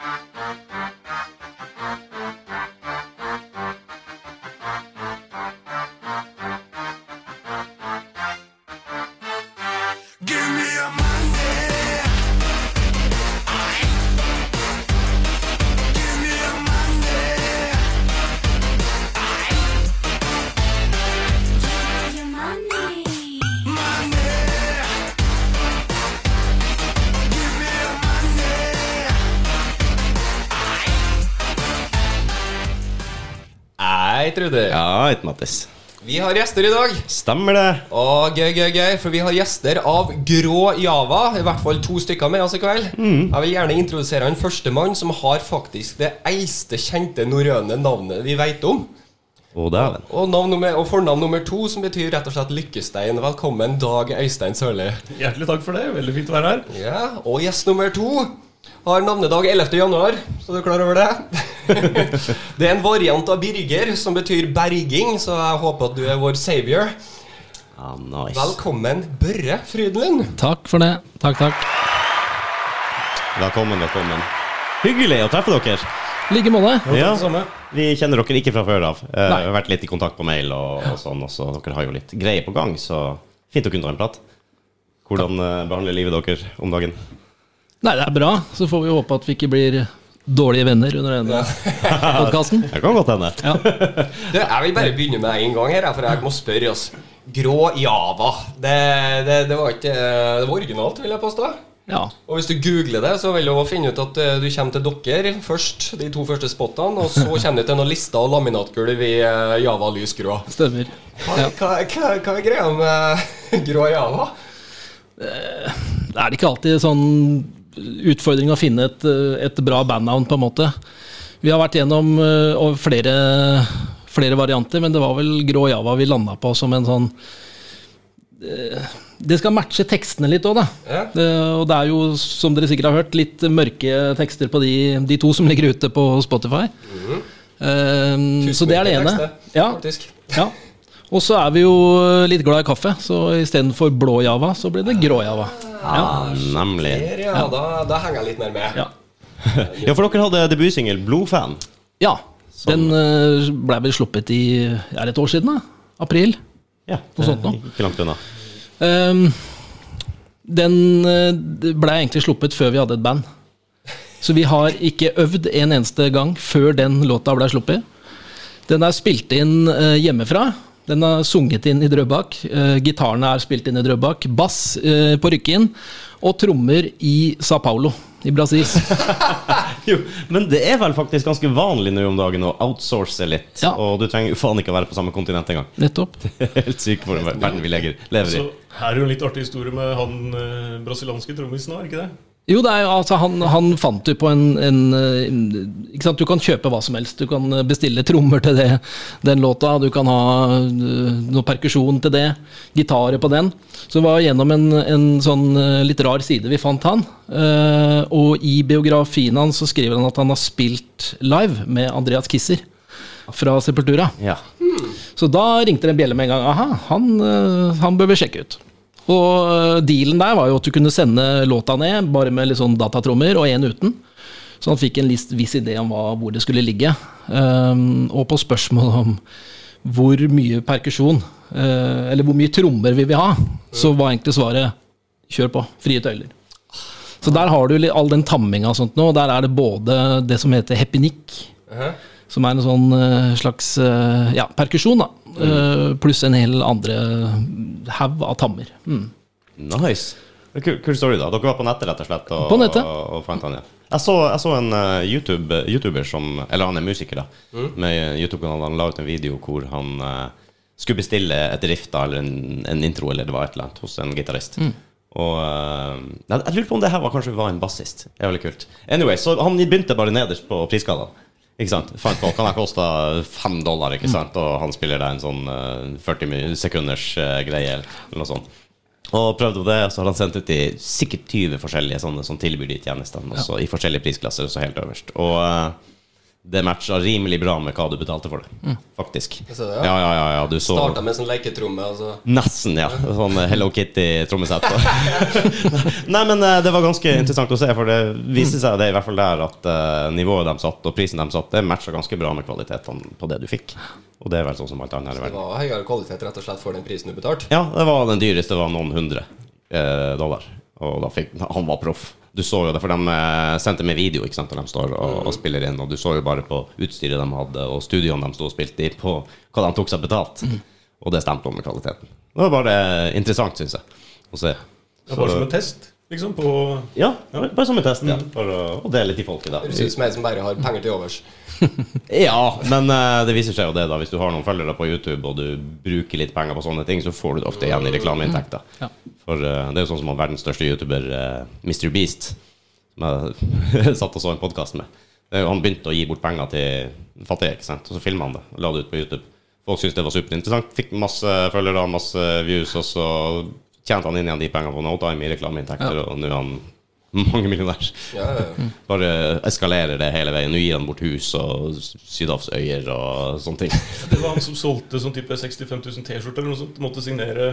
you Trude. Ja, et Mattis. Vi har gjester i dag. Stemmer det. Og gøy, gøy, gøy, for vi har gjester av Grå Java. I hvert fall to stykker med oss i kveld. Jeg vil gjerne introdusere han førstemann som har faktisk det eldste kjente norrøne navnet vi vet om. Dæven. Og, navn nummer, og fornavn nummer to, som betyr rett og slett Lykkestein. Velkommen, Dag Øystein Sørli. Hjertelig takk for det. Veldig fint å være her. Ja, og gjest nummer to har navnedag 11. januar, så du er klar over det? det er en variant av Birger, som betyr berging, så jeg håper at du er vår savior. Ah, nice. Velkommen, Børre Frydenlund. Takk for det. Takk, takk. Velkommen, velkommen. Hyggelig å treffe dere. I like måte. Ja, Vi kjenner dere ikke fra før av. Uh, Vi har vært litt i kontakt på mail, og, og sånn, og så dere har jo litt greier på gang, så fint å kunne ta en prat. Hvordan uh, behandler livet dere om dagen? Nei, det er bra. Så får vi håpe at vi ikke blir dårlige venner under denne podkasten. Det kan godt hende. Ja. Du, jeg vil bare begynne med en gang her, for jeg må spørre oss. Grå Java. Det, det, det var ikke Det var originalt, vil jeg påstå. ja. Og hvis du googler det, så vil du finne ut at eh, du kommer til dere først, de to første spottene, og så kommer du til noen lister og laminatgulv i eh, Java lysgrå. Stemmer. Hva, Ja. hva, hva, hva er greia med grå Java? Det er ikke alltid sånn utfordring å finne et, et bra bandnavn, på en måte. Vi har vært gjennom eh, flere, flere varianter, men det var vel Grå Java vi landa på som en sånn eh, Det skal matche tekstene litt òg, da. Ja. Det, og det er jo, som dere sikkert har hørt, litt mørke tekster på de, de to som ligger ute på Spotify. Eh, så det er det ene. Tekster, Ja, Faktisk. ja. Og så er vi jo litt glad i kaffe, så istedenfor blå java, så blir det grå java. Ja. Nemlig. Ja, da, da henger jeg litt mer med. Ja. Ja, for dere hadde debutsingel 'Blodfan'. ja. Den eh, ble vel sluppet i Er det et år siden, da? April? Ja, Noe sånt noe. Ikke langt unna. Um, den eh, ble egentlig sluppet før vi hadde et band. Så vi har ikke øvd en eneste gang før den låta ble sluppet. Den er spilt inn eh, hjemmefra. Den er sunget inn i Drøbak. Uh, gitarene er spilt inn i Drøbak. Bass uh, på Rykkinn. Og trommer i Sa Paulo i Brasil. Jo, men det er vel faktisk ganske vanlig nå om dagen å outsource litt. Ja. Og du trenger jo faen ikke å være på samme kontinent engang. Nettopp. Helt syk for den verden vi leger, lever i. Så her er jo en litt artig historie med han eh, brasilianske trommisen, er ikke det? Jo, det er altså, han, han fant jo på en, en, en ikke sant? Du kan kjøpe hva som helst. Du kan bestille trommer til det, den låta. Du kan ha øh, noe perkusjon til det. Gitarer på den. Så det var gjennom en, en sånn litt rar side vi fant han. Eh, og i biografien hans så skriver han at han har spilt live med Andreas Kisser fra Sepultura. Ja. Så da ringte det en bjelle med en gang. Aha, han, han bør vi sjekke ut. Og øh, dealen der var jo at du kunne sende låta ned, bare med litt sånn datatrommer, og én uten. Så han fikk en list, viss idé om hva, hvor det skulle ligge. Um, og på spørsmål om hvor mye perkusjon, uh, eller hvor mye trommer vi vil ha, så var egentlig svaret kjør på. Frie tøyler. Så der har du all den tamminga og sånt nå. Der er det både det som heter hepinikk, som er en sånn eh, slags eh, ja, perkusjon, da. Eh, pluss en hel andre haug av tammer. Mm. Nice. Kul, kul story, da. Dere var på nettet, rett og slett? Og, På nettet. Og, og fant han, ja. Jeg så, jeg så en YouTube, YouTuber som Eller han er musiker, da. Med YouTube-kanalen. Han la ut en video hvor han uh, skulle bestille et riff da, eller en, en intro eller det var et eller annet hos en gitarist. Og eh, jeg, jeg lurer på om det her var, kanskje var en bassist. Det er veldig kult. Anyway, så han begynte bare nederst på prisskalaen. Ikke sant? Frank Han har kosta fem dollar, ikke sant? og han spiller deg en sånn eh, 40 sekunders eh, greie. Eller noe sånt. Og prøvde det, så har han sendt ut i sikkert 20 forskjellige sånne som tilbyr de tjenestene. Også i forskjellige prisklasser, også helt øverst. Og eh, det matcha rimelig bra med hva du betalte for det. Faktisk. Det, ja. Ja, ja, ja. Du så Starta med sånn leketromme. Altså. Nesten, ja. Sånn Hello Kitty-trommesett. Nei, men eh, det var ganske interessant å se, for det viste seg det i hvert fall der at uh, nivået de satt, og prisen de satt, det matcha ganske bra med kvalitetene på det du fikk. Og det er vel sånn som alt annet her i Det var høyere kvalitet rett og slett for den prisen du betalte. Ja, det var den dyreste var noen hundre eh, dollar. Og da fikk han var proff. Du så jo det, for de eh, sendte med video ikke sant, når de står og, og spiller inn. Og du så jo bare på utstyret de hadde, og studioene de sto og spilte i, på hva de tok seg betalt. Og det stemte om med kvaliteten. Det var bare interessant, syns jeg, å se. Så, bare som en test, liksom, på Ja, bare som en test, ja. For å, å dele til folket, da. Høres ut som en som bare har penger til overs. Ja, men uh, det viser seg jo det, da. Hvis du har noen følgere på YouTube, og du bruker litt penger på sånne ting, så får du det ofte igjen i reklameinntekter. Ja. For uh, det er jo sånn som han verdens største YouTuber, uh, Mr. Beast, som jeg satt og så en podkast med. Han begynte å gi bort penger til fattige, ikke sant. Og så filma han det og la det ut på YouTube. Folk syntes det var superinteressant. Fikk masse følgere, masse views, og så tjente han inn igjen de pengene på no time i reklameinntekter, og nå er han mangemillionær. millionærer. ja, ja. Bare eskalerer det hele veien. Nå gir han bort hus og sydhavsøyer og sånne ting. Det var han som solgte sånn type 65 000 T-skjorter eller noe sånt. Måtte signere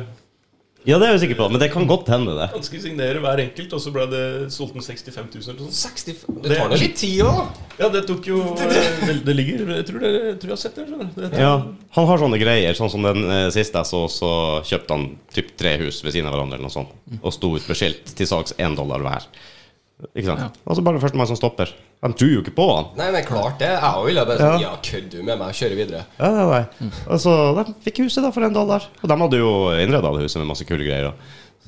Ja, det er jeg sikker på, men det kan godt hende, det. Han skulle signere hver enkelt, og så ble det solgt en 65 000 eller sånn. 60, det tar da litt tid òg. Ja, det tok jo Det, det ligger Jeg tror, dere, jeg tror jeg har sett det. skjønner du. Det- Ja, Han har sånne greier, sånn som den eh, siste jeg så, så kjøpte han typ tre hus ved siden av hverandre eller noe sånt, og sto ut med skilt til salgs én dollar hver. Ikke sant? Og så bare førstemann som stopper. De tror jo ikke på han. Nei, men klart det. Jeg ville bare sånn Ja. Ja, kødder du med meg? Kjøre videre. Ja, nei, nei. Og så de fikk huset da for en dollar. Og de hadde jo innreda det huset med masse kule greier.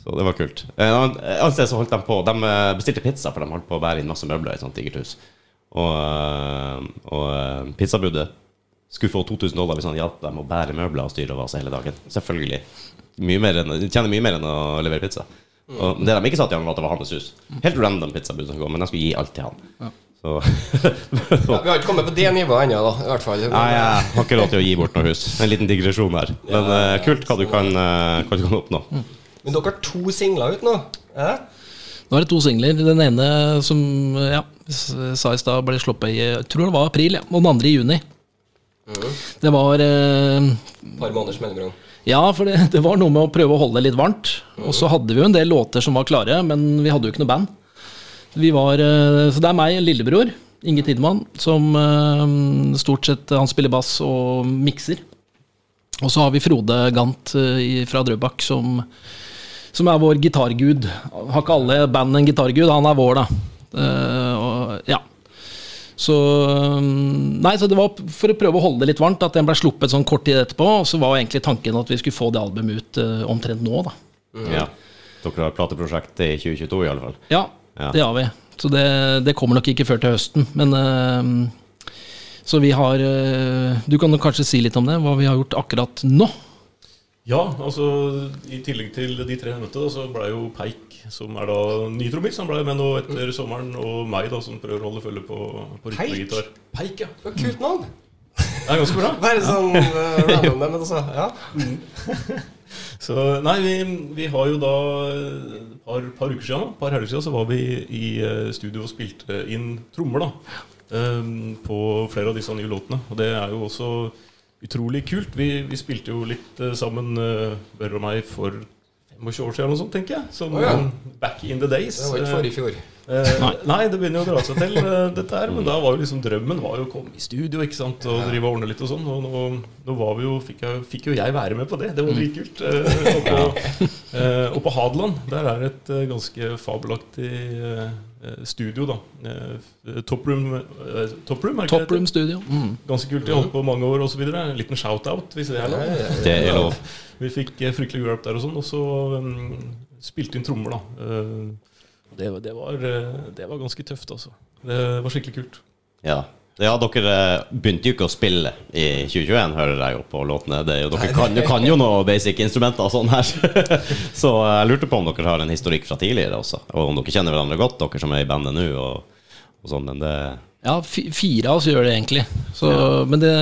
Så det var kult. Eh, Et annet sted så holdt de på De eh, bestilte pizza, for de holdt på å bære inn masse møbler i et sånt digert hus. Og, eh, og pizzabudet skulle få 2000 dollar hvis han hjalp dem å bære møbler og styre og vase hele dagen. Selvfølgelig. Mye mer enn, tjener mye mer enn å levere pizza. Og det de ikke sa til han, var at det var hans hus. Helt random pizzabud som kom, men de skulle gi alt til han. Så Ja, vi har ikke kommet på det nivået ennå, da. I hvert fall. Nei, jeg har ikke lov til å gi bort noe hus. En liten digresjon her. Men uh, kult hva du kan, uh, hva du kan oppnå. Men dere har to singler ut nå. Eh? Nå er det to singler. Den ene som ja, sa i stad ble sluppet i jeg tror det var april, ja. og den andre i juni. Det var eh, par måneders mellomrom. Ja, for det, det var noe med å prøve å holde det litt varmt. Og så hadde vi jo en del låter som var klare, men vi hadde jo ikke noe band. Vi var, eh, så det er meg, lillebror, Inge Tidemann, som eh, stort sett Han spiller bass og mikser. Og så har vi Frode Gant eh, fra Drøbak, som, som er vår gitargud. Har ikke alle band en gitargud? Han er vår, da. Uh, og, ja. Så um, Nei, så det var for å prøve å holde det litt varmt at den ble sluppet sånn kort tid etterpå. Og så var egentlig tanken at vi skulle få det albumet ut uh, omtrent nå, da. Ja. Dere har plateprosjekt i 2022 i alle fall. Ja, Ja. det har vi. Så det, det kommer nok ikke før til høsten. Men uh, Så vi har uh, Du kan kanskje si litt om det, hva vi har gjort akkurat nå. Ja, altså i tillegg til de tre nevnte, så ble jo Peik, som er da ny trommis, han ble med nå etter sommeren, og meg, da, som prøver å holde følge på, på Peik? rytmegitar. Peik, ja. Det var Kult navn. Det er ganske bra. Bare sånn uh, random, men altså. Ja. Så nei, vi, vi har jo da et par, par uker siden, par helger siden, så var vi i eh, studio og spilte inn trommer, da. um, På flere av disse nye låtene. Og det er jo også utrolig kult. Vi, vi spilte jo litt eh, sammen, uh, Børre og meg, for 25 år siden eller noe sånt, tenker jeg. Som oh, ja. eh, back in the days. Det var ikke forrige fjor. Eh, nei, det begynner jo å dra seg til, eh, dette her. Men da var jo liksom drømmen var jo å komme i studio ikke sant? og drive og ordne litt og sånn. Og nå, nå var vi jo, fikk, jeg, fikk jo jeg være med på det. Det var dritkult. Eh, og, på, eh, og på Hadeland, der er det et eh, ganske fabelaktig eh, eh, studio, da. Top Room, eh, Top Room Studio. Mm. Ganske kult. De holdt på mange år osv. En liten shout-out, hvis det er lov. Det er lov. Vi fikk eh, fryktelig god hjelp der og sånn, og så um, spilte inn trommer, da. Eh, det, var- det, var, eh, det var ganske tøft, altså. Det var skikkelig kult. Ja. Ja, dere eh, begynte jo ikke å spille i 2021, hører jeg jo på låtene. Det jo, dere kan, kan jo noe basic instrumenter og sånn her. Så jeg lurte på om dere har en historikk fra tidligere også. Og om dere kjenner hverandre godt, dere som er i bandet nå. Og, og sånn, men det Ja, fire av oss gjør det egentlig. Så, Men det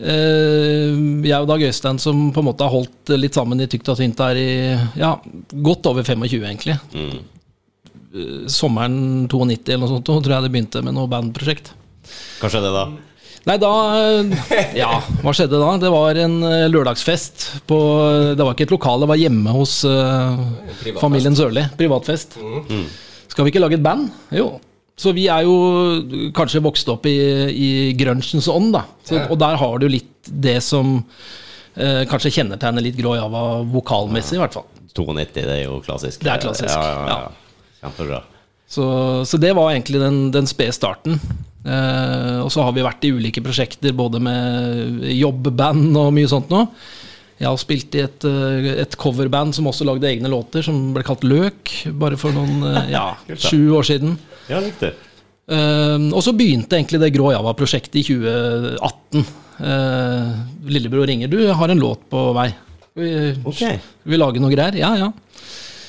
Uh, Jeg og Dag Øystein som på en måte har holdt litt sammen i tykt og tynt der i ja, godt over 25, egentlig. mm. Eh, Sommeren 92 eller noe sånt, tror jeg det begynte med noe bandprosjekt. Hva skjedde da? Nei, da eh, Ja, hva skjedde da? Det var en eh, lørdagsfest på Det var ikke et lokal, det var hjemme hos uh, familien Sørli. Privatfest. Skal vi ikke lage et band? Jo. Så vi er jo kanskje vokst opp i, i grunchens ånd, da. Så, Og der har du litt det som uh, kanskje kjennetegner litt Grå Java vokalmessig, i hvert fall. 92, det er jo klassisk. Det er klassisk, Ja, ja, ja. Kjempebra. Så, så det var egentlig den, den spede starten. Eh, og så har vi vært i ulike prosjekter, både med jobbband og mye sånt noe. Jeg har spilt i et, eh, et coverband som også lagde egne låter, som ble kalt Løk, bare for noen eh, ja, sju år siden. Ja, riktig. Uh, og så begynte egentlig det Grå Java-prosjektet i 2018. Uh, Lillebror ringer, du jeg har en låt på vei. Vi, okay. vi lager noe greier? Ja, ja.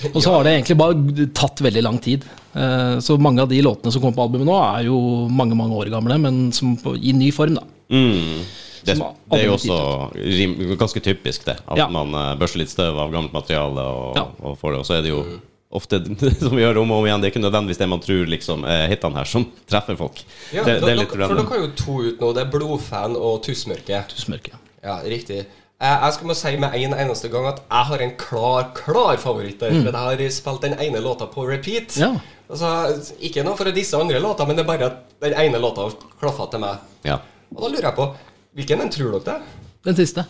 Og så har det egentlig bare tatt veldig lang tid. Eh, Så mange av de låtene som kommer på albumet nå, er jo mange mange år gamle, men som på, i ny form, da. Mm. Det, det er jo også rim, ganske typisk, det. At Ja. man børser børster litt støv av gammelt materiale og, Ja. og får det. Og så er det jo ofte, som vi gjør om og om igjen, det er ikke nødvendigvis det man tror liksom, er hitene her, som treffer folk. Ja, det, det er dere- for dere har jo to ut nå. Det er Blodfan og Tussmørke. Tussmørke. Ja, riktig. Eh, Jeg skal må si med en eneste gang at jeg har en klar, klar favoritt der. For jeg har spilt den ene låta på repeat. Ja. Altså, ikke noe for å disse andre låter, men det er bare at den ene låta har klaffa til meg. Ja. Og da lurer jeg på Hvilken den tror dere det er? Den siste.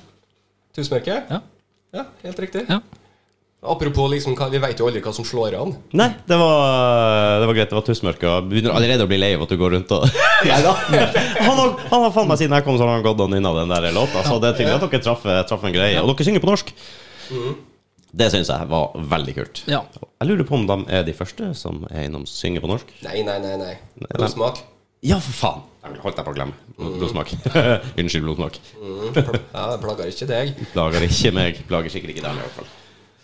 'Tusmørket'? Ja. Ja, helt riktig. Ja. Apropos, liksom, vi vet jo aldri hva som slår an. Nei, det var, det var greit. Det var tussmørke. Og jeg begynner allerede å bli lei av at du går rundt og Nei da. Han har, han har faen meg siden jeg kom, så har han gått og nynna den der låta. Så det er tydelig at dere traff, traff en greie. Og dere synger på norsk. Det syns jeg var veldig kult. Ja. Jeg lurer på om de er de første som er innom synger på norsk. Nei, nei, nei. nei. Blodsmak. Ja, for faen! Jeg holdt deg på å glemme. Blodsmak. Unnskyld, blodsmak. Ja, Jeg plager ikke deg. Plager ikke meg. Plager sikkert ikke deg i hvert fall.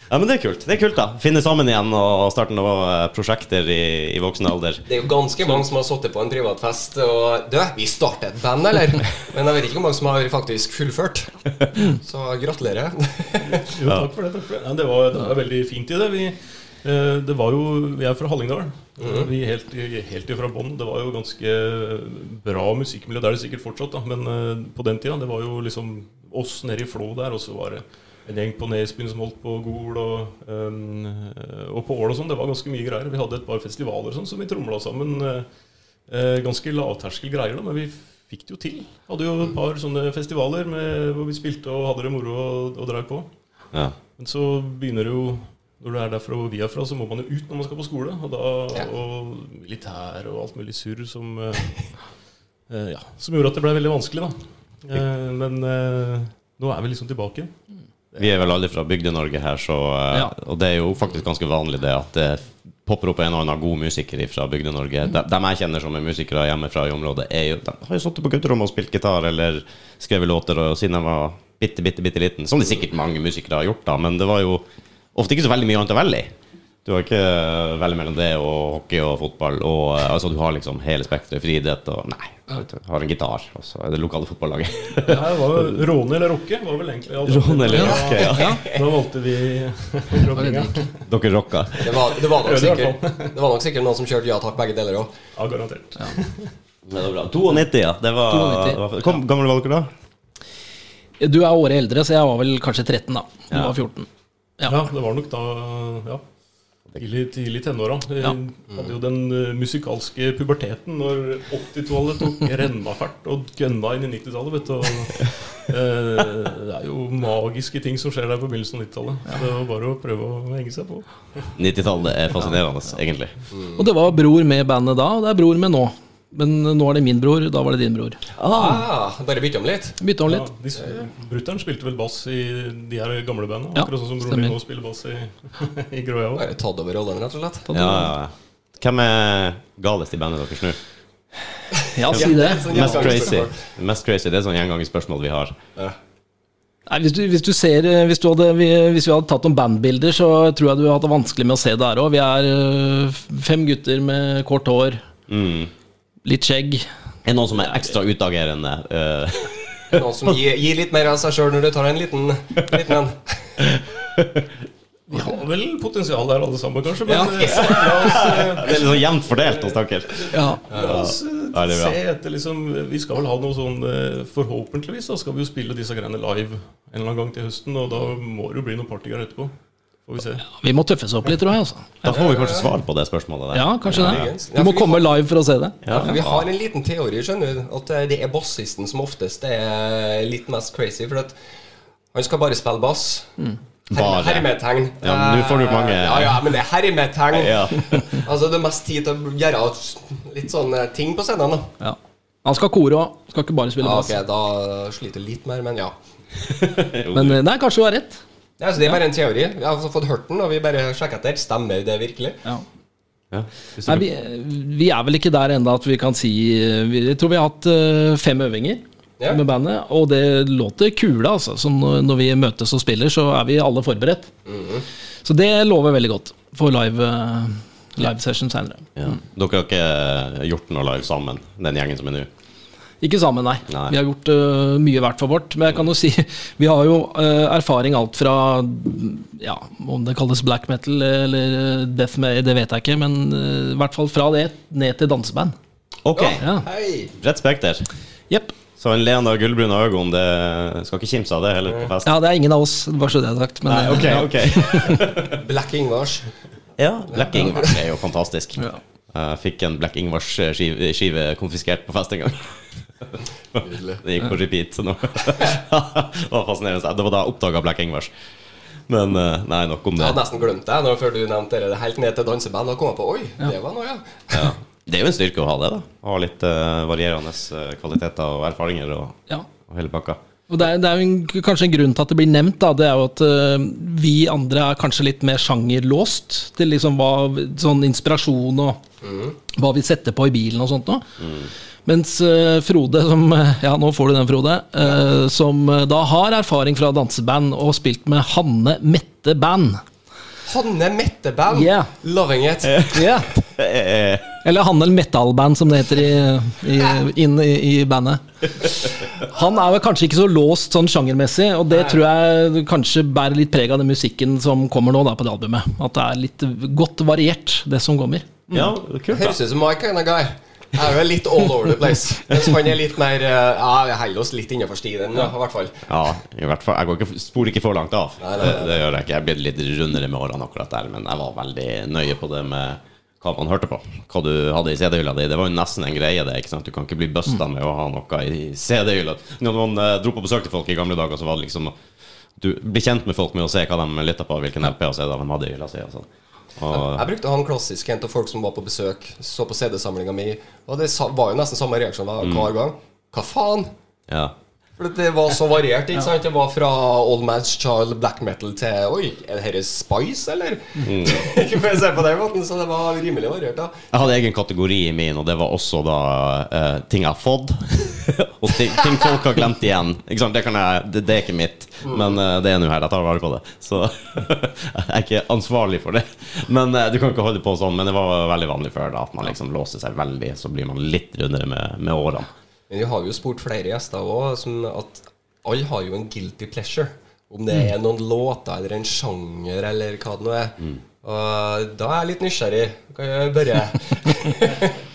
Ja, men det er kult. Det er kult, da. Finne sammen igjen og starte noen prosjekter i, i voksen alder. Det er jo ganske mange som har sittet på en privatfest og Du, vi starter et band, eller? Men jeg vet ikke hvor mange som har faktisk fullført. Så gratulerer. Jo, takk for det. takk for Det ja, det, var, det var veldig fint i det. Vi, eh, det var jo, vi er fra Hallingdal. Vi er helt, helt ifra bånn. Det var jo ganske bra musikkmiljø. Det er det sikkert fortsatt, da. men eh, på den tida det var jo liksom oss nede i Flå der, og så var det en gjeng på Nesbyen som holdt på Gol og, um, og på Ål og sånn. Det var ganske mye greier. Vi hadde et par festivaler og sånn som vi tromla sammen. eh, ganske lavterskel greier, da, men vi fikk det jo til. Hadde jo et par sånne festivaler med, hvor vi spilte og hadde det moro og, og på. Ja. Men så begynner det jo Når du er derfra og vi er fra, så må man jo ut når man skal på skole. Og, da, Ja. og militær og alt mulig surr som uh, Ja, som gjorde at det ble veldig vanskelig, da. Uh, men nå er vi liksom tilbake. Vi er vel alle fra Bygde-Norge her, så, eh, Ja. og det er jo faktisk ganske vanlig det at det popper opp en og annen god musiker fra Bygde-Norge. De, de, jeg kjenner som er musikere hjemmefra i området, jo, de har jo sittet på gutterommet og spilt gitar eller skrevet låter og siden jeg var bitte, bitte, bitte liten. Som det sikkert mange musikere har gjort, da, men det var jo ofte ikke så veldig mye annet å velge i. Du har ikke veldig velge mellom det og hockey og fotball. Og, eh, altså, du har liksom hele spekteret. Friidrett og Nei, du har en gitar, og så er det lokale fotballaget. Det her var jo Råne eller rocke, var vel egentlig alt. Råne eller rocke, ja. Da valgte vi rockinga. Dere rocka. Det var, det var, sikkert, det var nok sikkert noen som kjørte ja takk, begge deler òg. Ja, garantert. Det var bra. 92, ja. Det var, 92, det var Hvor gammel var dere da? Du er året eldre, så jeg var vel kanskje 13, da. Du Ja. var 14. Ja. Ja, det var nok da Ja. Tidlig, tidlig tenåra. Ja. hadde jo den eh, musikalske puberteten når 80-tallet tok rennafart og gønna inn i 90-tallet. vet du. Og, eh, det er jo magiske ting som skjer der på begynnelsen av 90-tallet. Det var bare å prøve å henge seg på. 90-tallet er fascinerende, egentlig. Og det var bror med bandet da, og det er bror med nå. Men nå er det min bror, da var det din bror. Ah, bare bytte om litt. Bytte om litt. Ja, Brutter'n spilte vel bass i de her gamle bandene. Ja, akkurat sånn som broren din nå spiller bass i, i Grøya. Bare tatt over rollen, rett og slett. Ja. Hvem er galest i bandet deres nå? Ja, si det. Sånn Mest crazy. Mest crazy, Det er sånn gjengangsspørsmål vi har. Nei, hvis, du, hvis du ser eh, hvis, du hadde, vi, hvis vi hadde tatt noen bandbilder, så tror jeg du hadde hatt det vanskelig med å se det her òg. Vi er øh, fem gutter med kort hår, Mm. Litt skjegg. Er det noen som er ekstra utagerende? eh, Noen som gir, gir litt mer av seg sjøl når du tar en liten, liten en. Vi har vel potensial der alle sammen, kanskje. Men Ja. så, la oss, eh, Det er litt sånn jevnt fordelt hos dere. Ja. la oss eh, Ja, se etter liksom Vi skal vel ha noe sånn eh, Forhåpentligvis da skal vi jo spille disse greiene live en eller annen gang til høsten, og da må det jo bli noen partygreier etterpå. Får vi se. Vi må tøffe oss opp litt, tror jeg. altså. Da får vi kanskje svar på det spørsmålet der. Ja, kanskje det. Du må komme live for å se det. Ja, for Vi har en liten teori, skjønner du. At eh, det er bassisten som oftest er litt mest crazy. For at han skal bare spille bass. Bare. Hermetegn. Ja, nå får du mange- Ja, ja, men det er hermetegn. Ja. Altså, det er mest tid til å gjøre litt sånne ting på scenen. da Ja. Han skal kore òg, skal ikke bare spille ja. Ok, da sliter jeg litt mer, men ja. Men det er kanskje du har rett. Ja, så Det er bare en teori. Vi har fått hørt den, og vi bare sjekker etter. Stemmer det virkelig? Ja. Ja. Nei, vi, vi er vel ikke der ennå at vi kan si vi, Jeg tror vi har hatt eh, fem øvinger Ja. med bandet, og det låter kule, altså. Så når, når vi møtes og spiller, så er vi alle forberedt. Så det lover veldig godt for live, eh, live session senere. ja. Dere har ikke gjort noe live sammen, den gjengen som er nå? Ikke sammen, nei. Nei. Vi har gjort uh, mye hvert for vårt. Men jeg kan jo si vi har jo uh, erfaring alt fra ja, Om det kalles black metal eller death metal, det vet jeg ikke. Men uh, i hvert fall fra det ned til danseband. Ok, Ja. Hei! bredt spekter. Jepp. Så en leende og gullbrune øyne, det skal ikke kimse av det heller på fest? Ja, det er ingen av oss, bare så det er sagt. Men, Nei, ok, ja. ok. Black Ingvars. Ja, Black Ingvars er jo fantastisk. Ja. Jeg fikk en Black Ingvars-skive skive konfiskert på fest en gang. Det gikk på repeat. Så nå. det var fascinerende. Det var da jeg oppdaga Black Ingvars. Men eh, nei, nok om Jeg det. hadde nesten glemt det før du nevnte det. Helt ned til danseband. Da kom jeg på Oi, det var noe, ja. Ja. Det er jo en styrke å ha det, da. Ha litt uh, varierende eh, kvaliteter og erfaringer og, Ja. og hele pakka. Og det er, det er en, kanskje en grunn til at det blir nevnt. Da. Det er jo at uh, vi andre er kanskje litt mer sjangerlåst til liksom hva, sånn inspirasjon og hva vi setter på i bilen og sånt. Nå. Mens øh, Frode, som Ja, nå får du den, Frode. øh, som da har erfaring fra danseband og spilt med Hanne Mette Band. Hanne Mette-band. Yeah. Loving it. Yeah. Eh, Eller Handel Metal Band, som det heter i, i, inn i, i bandet. Han er vel kanskje ikke så låst sånn sjangermessig, og det tror jeg kanskje bærer litt preg av den musikken som kommer nå da på det albumet. At det er litt godt variert, det som kommer. ja, kult, da. Høres ut som my kind of guy. Jeg er jo litt all over the place. Mens han er litt mer eh, Ja, vi holder oss litt innenfor stien, ja, i hvert fall. Ja, i hvert fall. Jeg går ikke, spor ikke for langt av. Nei, nei, nei, Det, det gjør jeg ikke. Jeg blir litt rundere med årene akkurat der, men jeg var veldig nøye på det med hva man hørte på. Hva du hadde i CD-hylla di. Det var jo nesten en greie, det. ikke sant? Du kan ikke bli busta med å ha noe i CD-hylla. Når man eh, dro på besøk til folk i gamle dager, så var det liksom Du blir kjent med folk med å se hva de lytta på, hvilken LP og CD de hadde i hylla si. Og sånn. Jeg brukte han klassisk en av folk som var på besøk, så på CD-samlinga mi, og det var jo nesten samme reaksjon hver hver gang. Hva faen? ja. For det var så variert. ikke sant? Det var fra Old Man's Child black metal til Oi, er dette Spice, eller? Mm. for jeg se på den måten, så det var rimelig variert. da Jeg hadde egen kategori i min, og det var også da uh, ting jeg har fått. og ting, ting folk har glemt igjen. Ikke sant? Det, kan jeg, det, det er ikke mitt, men uh, det er nå her. Jeg tar vare på det. Så jeg er ikke ansvarlig for det. Men uh, Du kan ikke holde på sånn. Men det var veldig vanlig før da at man liksom låser seg veldig, så blir man litt rundere med, med årene. Men vi har jo spurt flere gjester òg, at alle har jo en guilty pleasure. Om det er noen låter eller en sjanger eller hva det nå er. Og da er jeg litt nysgjerrig. Kan jeg bare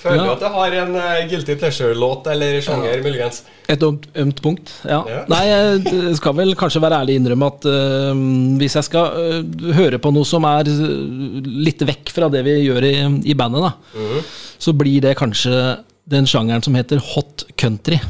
Føler du Ja. at jeg har en eh, guilty pleasure-låt eller sjanger, muligens? Et ømt, ømt punkt, ja. Ja. Nei, jeg skal vel kanskje være ærlig innrømme at uh, hvis jeg skal uh, høre på noe som er litt vekk fra det vi gjør i, i bandet, da, så blir det kanskje den sjangeren som heter hot country.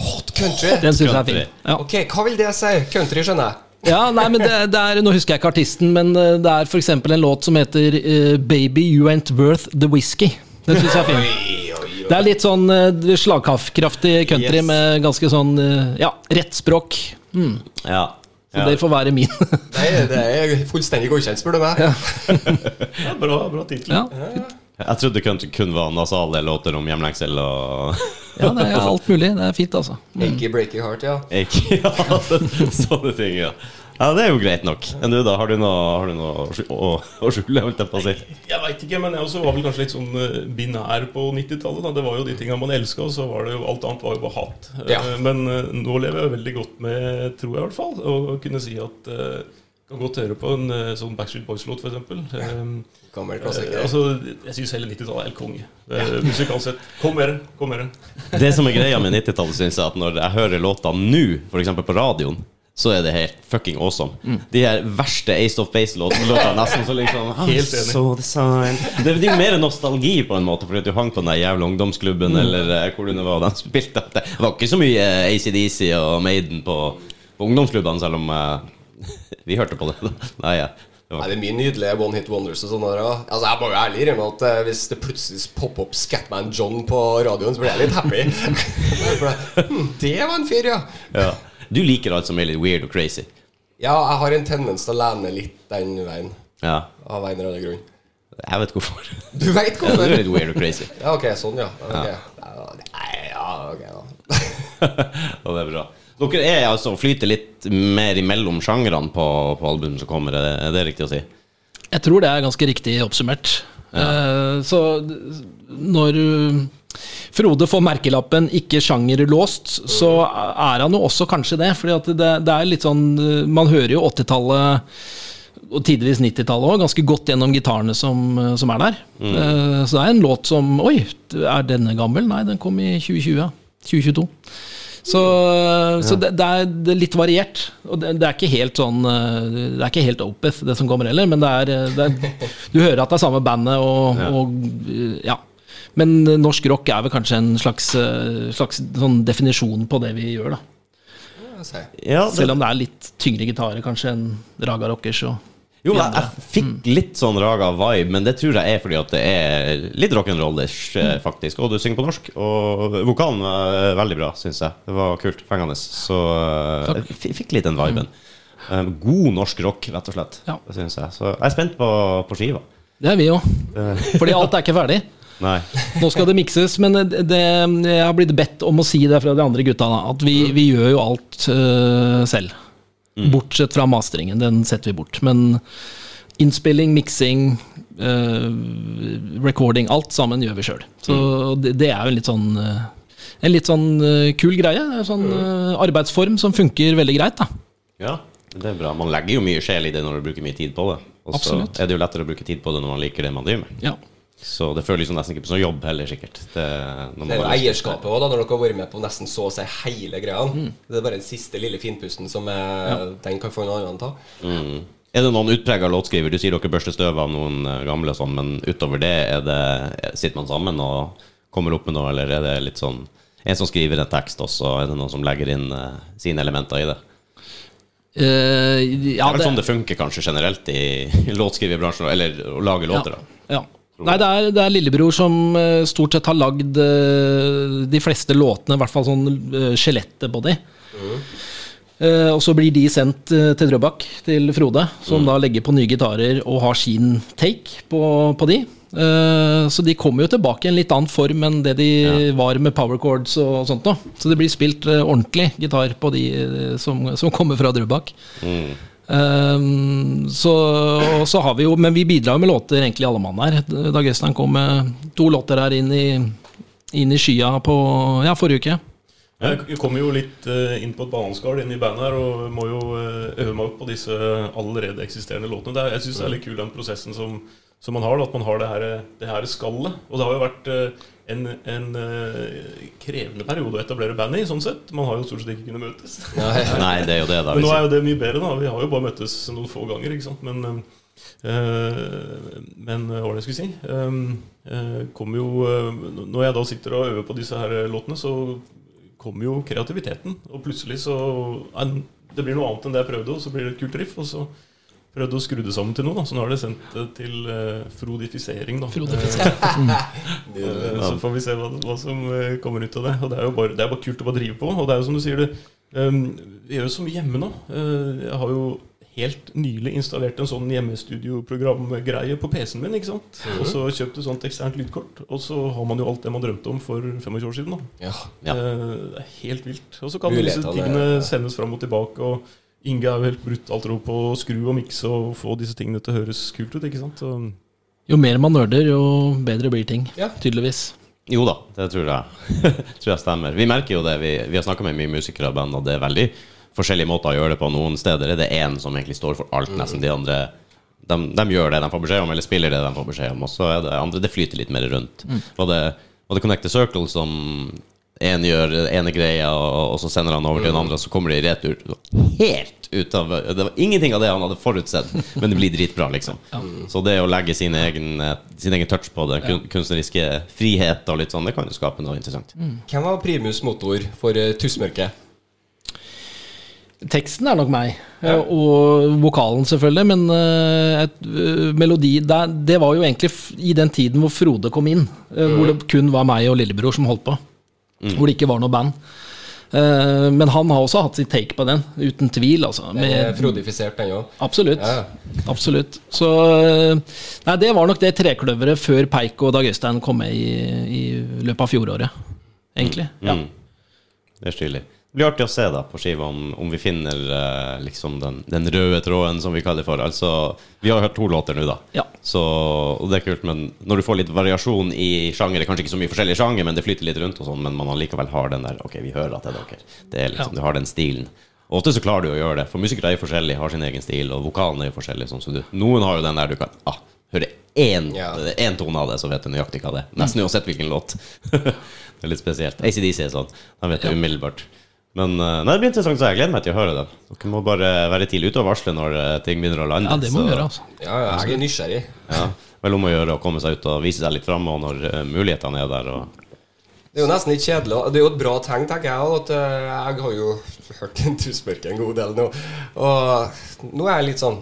Hot country. Den syns jeg er fin. Ja. Ok, hva vil det si? Country, skjønner jeg. Ja, nei, men det, det er, Nå husker jeg ikke artisten, men øh, det er f.eks. en låt som heter uh, 'Baby You Ain't Worth The Whisky'. Den syns jeg er fin. Det er litt sånn uh, slagkraftig country Yes. med ganske sånn uh, ja, rett språk. Mm. Ja. Så ja. det får være min. Det er, det er fullstendig godkjent, spør du meg. Ja, bra bra tittel. ja. Jeg trodde det kun var nasale låter om hjemlengsel og ja, det er alt mulig. Det er fint, altså. Ikke break your heart, ja. Ikke, ja, sånne ting, ja. Ja, Det er jo greit nok. Enn du, da? Har du noe, har du noe å å, skjule? holdt jeg på å si? Jeg veit ikke, men jeg også var vel kanskje litt sånn eh, binær på 90-tallet. Det var jo de tinga man elska, og så var det jo alt annet var jo bare hat. Ja. Eh, Men eh, nå lever jeg veldig godt med, tror jeg i hvert fall, å kunne si at Kan godt høre på en eh, sånn Backstreet Boys-låt, f.eks. Ja. Gammel eh, klassiker. altså, jeg syns hele 90-tallet er helt konge. Ja. Musikalsk sett. Kom med det. Kom med det. Det som er greia med 90-tallet, syns jeg, at når jeg hører låta nå, f.eks. på radioen, så er det helt fucking awesome. De her verste Ace of Base-låtene nesten så liksom Helt enig. så design. Det, er jo mer nostalgi, på en måte, fordi du hang på den jævla ungdomsklubben, eller eh, hvor du nå var. De spilte Det var ikke så mye eh, ACDC og Maiden på, på ungdomsklubbene, selv om eh, vi hørte på det. Nei, ja. Det Nei, det er mye nydelige one hit wonders og sånn. Altså, jeg må jo ærlig innrømme at eh, hvis det plutselig popper opp Scatman John på radioen, så blir jeg litt happy. For, hm, det var en fyr, ja. ja. Du liker alt som er litt weird og crazy. Ja, jeg har en tendens til å lene litt den veien. Ja. Av en eller annen grunn. Jeg vet hvorfor. Du veit Ja, du hvorfor? er litt weird og crazy. Ja, ok, sånn, ja. Ok. Ja, Nei, ja, ok, da. Og det er bra. Dere er altså flyter litt mer imellom sjangrene på, på albumet som kommer, er det, er det riktig å si? Jeg tror det er ganske riktig oppsummert. Eh, så når uh, Frode får merkelappen 'ikke sjangerlåst', så er han jo også kanskje det. fordi at det, det er litt sånn uh, Man hører jo 80-tallet og tidvis 90-tallet òg, ganske godt gjennom gitarene som, som er der. Eh, så det er en låt som Oi, er denne gammel? Nei, den kom i 2020. 2022. Så, så det, det, er, det er litt variert. Og det, det er ikke helt sånn eh, Det er ikke helt Opeth, det som kommer heller, men det er, eh, det er Du hører at det er samme bandet og Ja. og, eh, ja. Men norsk rock er vel kanskje en slags, eh, slags sånn definisjon på det vi gjør, da. Ja, Selv om det er litt tyngre gitarer kanskje enn Raga Rockers. Og Jo, de jeg, fikk litt sånn raga vibe, men det tror jeg er fordi at det er litt rock'n'roll-ish, eh, faktisk. Og du synger på norsk. Og vokalen er veldig bra, syns jeg. Det var kult. Fengende. Så eh, jeg fikk litt den viben. Eh, God norsk rock, rett og slett. Ja. Det synes jeg. Så jeg er spent på, på skiva. Det er vi òg. Fordi alt er ikke ferdig. Nei. Nå skal det mikses, men det, det, jeg har blitt bedt om å si det fra de andre gutta. Da, at vi, vi gjør jo alt uh, selv. Bortsett fra masteringen. Den setter vi bort. Men innspilling, miksing, uh, recording, alt sammen gjør vi sjøl. Så det, det er jo en litt sånn uh, en litt sånn uh, kul greie. En sånn arbeidsform som funker veldig greit. da Ja, det er bra. Man legger jo mye sjel i det når du bruker mye tid på det. Og så er det jo lettere å bruke tid på det når man liker det man driver med. Ja. Så det føles nesten ikke sånn jobb heller, sikkert. Det, når man Det er jo eierskapet òg, når dere har vært med på nesten så å si hele greia. Det er bare den siste lille finpusten som er, den kan få en annen ta. Mm. Er det noen utprega låtskriver? Du sier dere børster støv av noen eh, gamle, og sånn, men utover det, er det, sitter man sammen og kommer opp med noe, eller er det litt sånn en som skriver en tekst, også, er det noen som legger inn uh, sine elementer i det? Eh, Det er vel sånn det funker kanskje generelt i, låtskriverbransjen, eller å lage låter, da. Ja. Nei, det er, det er lillebror som eh, stort sett har lagd eh, de fleste låtene, i hvert fall sånn eh, skjelettet på de. Eh, og så blir de sendt til Drøbak, til Frode, som da legger på nye gitarer og har sin take på, på de. Uh, så de kommer jo tilbake i en litt annen form enn det de var med power chords og sånt nå. Så det blir spilt ordentlig gitar på de som, som kommer fra Drøbak. Mm. Ehm, så, og så har vi jo, men vi bidrar jo med låter egentlig alle mann her. Dag Øystein kom med to låter her inn i, inn i skya på ja, forrige uke. Jeg kommer jo litt eh, inn på et bananskall inn i bandet her og må jo eh, øve meg opp på disse allerede eksisterende låtene. Jeg syns det er litt kul den prosessen som, som man har, da, at man har det her, det her skallet. Og det har jo vært eh, en, en eh, krevende periode å etablere band i, sånn sett. Man har jo stort sett ikke kunnet møtes. Nei, det er jo det, da. Men nå er jo det mye bedre, da. Vi har jo bare møttes noen få ganger, ikke sant. Men, øh, men hva var det jeg skulle si? Um, kom jo, når jeg da sitter og øver på disse her låtene, så kommer jo kreativiteten. Og plutselig så Det blir noe annet enn det jeg prøvde, og så blir det et kult riff. Og så prøvde å skru det sammen til noe. Da. Så nå har det sendt det til uh, frodifisering. Da. Frodifisering. Eh, Så får vi se hva, hva som eh, kommer ut av det. Og det er jo bare, det er bare kult å bare drive på. Og det er jo som du sier, det, um, vi gjør jo så mye hjemme nå. Uh, jeg har jo helt nylig installert en sånn hjemmestudioprogramgreie på PC-en min. ikke sant? Og så kjøpt et sånt eksternt lydkort. Og så har man jo alt det man drømte om for 25 år siden. da. Ja. Ja. Uh, Det er helt vilt. Og så kan disse tingene tingene ja. sendes fram og tilbake. og Inge er jo helt brutalt ro på å skru og mikse og få disse tingene til å høres kult ut. ikke sant? Så, Jo mer man nerder, jo bedre blir ting. Ja. Tydeligvis. Jo da, det tror jeg, tror jeg stemmer. Vi merker jo det. Vi, vi har snakka med mye musikere og band, og det er veldig forskjellige måter å gjøre det på. Noen steder er det én som egentlig står for alt, nesten. De andre de, de gjør det de får beskjed om, eller spiller det de får beskjed om. Og så er det andre Det flyter litt mer rundt. Var, det, var det Connect the Circle som en gjør ene greia, og, så sender han over til den andre, og så kommer det i retur helt ut av Det var ingenting av det han hadde forutsett, men det blir dritbra, liksom. Så det å legge sin egen, sin egen touch på det, kunstneriske frihet og litt sånn, det kan jo skape noe interessant. Hvem var primus motor for uh, Tussmørket? Teksten er nok meg, ja. og vokalen selvfølgelig, men eh, et, eh, melodi det, det var jo egentlig i den tiden hvor Frode kom inn, mm. hvor det kun var meg og lillebror som holdt på. Hvor det ikke var noe band. Uh, men han har også hatt sitt take på den, uten tvil. Altså, Den er Frodifisert, den òg. absolutt. Ja. Absolutt. Så eh, Nei, det var nok det trekløveret før Peik og Dag Øystein kom med i, i løpet av fjoråret, egentlig. Ja. Mm. Det er stilig. Det blir artig å se da på skiva om, om vi finner eh, liksom den, den røde tråden, som vi kaller det for. Altså, vi har hørt to låter nå, da. Ja. Så, og det er kult, men når du får litt variasjon i sjanger, kanskje ikke så mye forskjellig sjanger, men det flyter litt rundt, og sånn, men man allikevel har den der Ok, vi hører at det er dere. Det er liksom, Ja. Du har den stilen. Og ofte så klarer du å gjøre det, for musikere er jo forskjellige, har sin egen stil, og vokalen er jo forskjellig. Sånn, så du, noen har jo den der du kan ah, høre én, Ja. én tone av det, så vet du nøyaktig hva det er. Nesten uansett hvilken låt. det er litt spesielt. ACDC er sånn. De vet det umiddelbart. Men eh, nei, det blir interessant, så jeg gleder meg til å høre det. Dere må bare være tidlig ute og varsle når eh, ting begynner å lande. ja, det må så- vi gjøre, altså. Ja, ja, jeg er nysgjerrig. Ja, vel om å gjøre å komme seg ut og vise seg litt fram, og når eh, mulighetene er der. Og, Det er jo nesten litt kjedelig. Det er jo et bra tegn, tenker jeg. At jeg har jo hørt Tussmørket en god del nå. Og nå er jeg litt sånn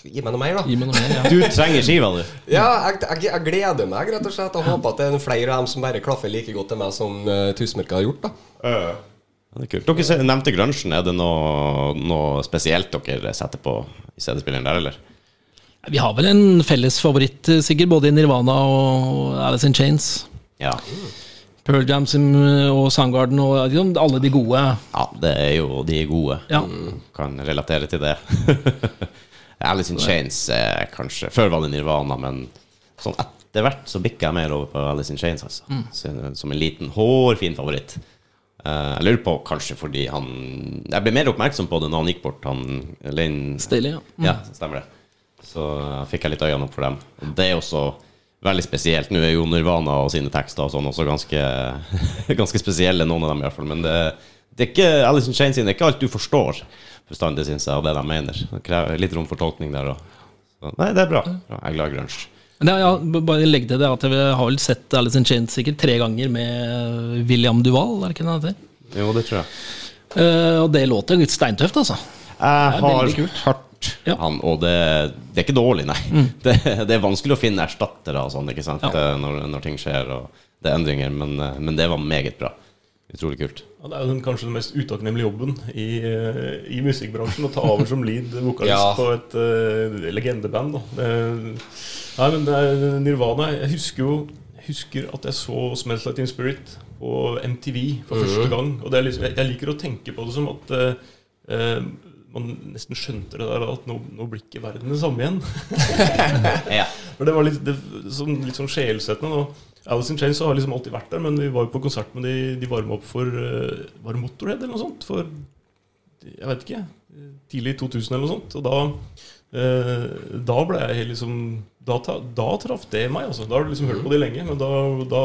Gi meg noe mer, da. Gi meg noe mer. Ja. du trenger skiva, du! Ja, jeg, jeg, jeg gleder meg rett og slett og håper at det er flere av dem som bare klaffer like godt til meg som uh, Tussmørket har gjort. da Ja, det er kult. Dere nevnte grunchen. Er det noe, noe spesielt dere setter på i CD-spilleren der, eller? Vi har vel en felles favoritt, eh, sikkert, både i Nirvana og Alice in Chains. Ja. Pearl Jam og Soundgarden og liksom alle de gode. ja, det er jo de er gode. Ja. Kan relatere til det. Alice in Chains er kanskje Før var det Nirvana, men sånn etter hvert så bikka jeg mer over på Alice in Chains, altså. Mm. som en liten, hårfin favoritt. Eh, jeg lurer på kanskje fordi han Jeg ble mer oppmerksom på det når han gikk bort, han Lane Staley, ja. Ja, stemmer det. Så uh, fikk jeg litt øynene opp for dem. Og det er også veldig spesielt. Nå er jo Nirvana og sine tekster og sånn også ganske, ganske spesielle, noen av dem i hvert fall. Men det, det er ikke Alice in Chains sine, det er ikke alt du forstår bestandig, syns jeg, av det de mener. Det krever litt rom for tolkning der òg. Nei, det er bra. Jeg er glad i grunge. Men ja, ja, bare legg til det at jeg har vel sett Alice in Chains sikkert tre ganger med William Duval, er det ikke det han heter? Jo, det tror jeg. Uh, og det låter jo steintøft, altså. Jeg er har hørt Ja. han, og det, det er ikke dårlig, nei. Det, det er vanskelig å finne erstattere og sånn, ikke sant, Ja. Eh, når, når ting skjer og det er endringer, men, eh, men det var meget bra. Utrolig kult. Ja, det er jo den, kanskje den mest utakknemlige jobben i, eh, i musikkbransjen. Å ta over som lead vokalist Ja. på et uh, legendeband. Da. Det, nei, men det er Nirvana Jeg husker jo jeg husker at jeg så 'Smells Like Teen Spirit' på MTV for første gang. Og det er liksom, jeg, jeg liker å tenke på det som at eh, man nesten skjønte det der at nå, nå blir ikke verden det samme igjen. Ja. For det var litt, det, sånn, litt sånn sjelsettende. Alice in Chains har liksom alltid vært der, men vi var jo på konsert med de, de varma opp for eh, Var det Motorhead eller noe sånt? For jeg vet ikke. Tidlig 2000 eller noe sånt. Og da Da ble jeg liksom Da, da traff det meg, altså. Da har du liksom hørt på de lenge, men da, da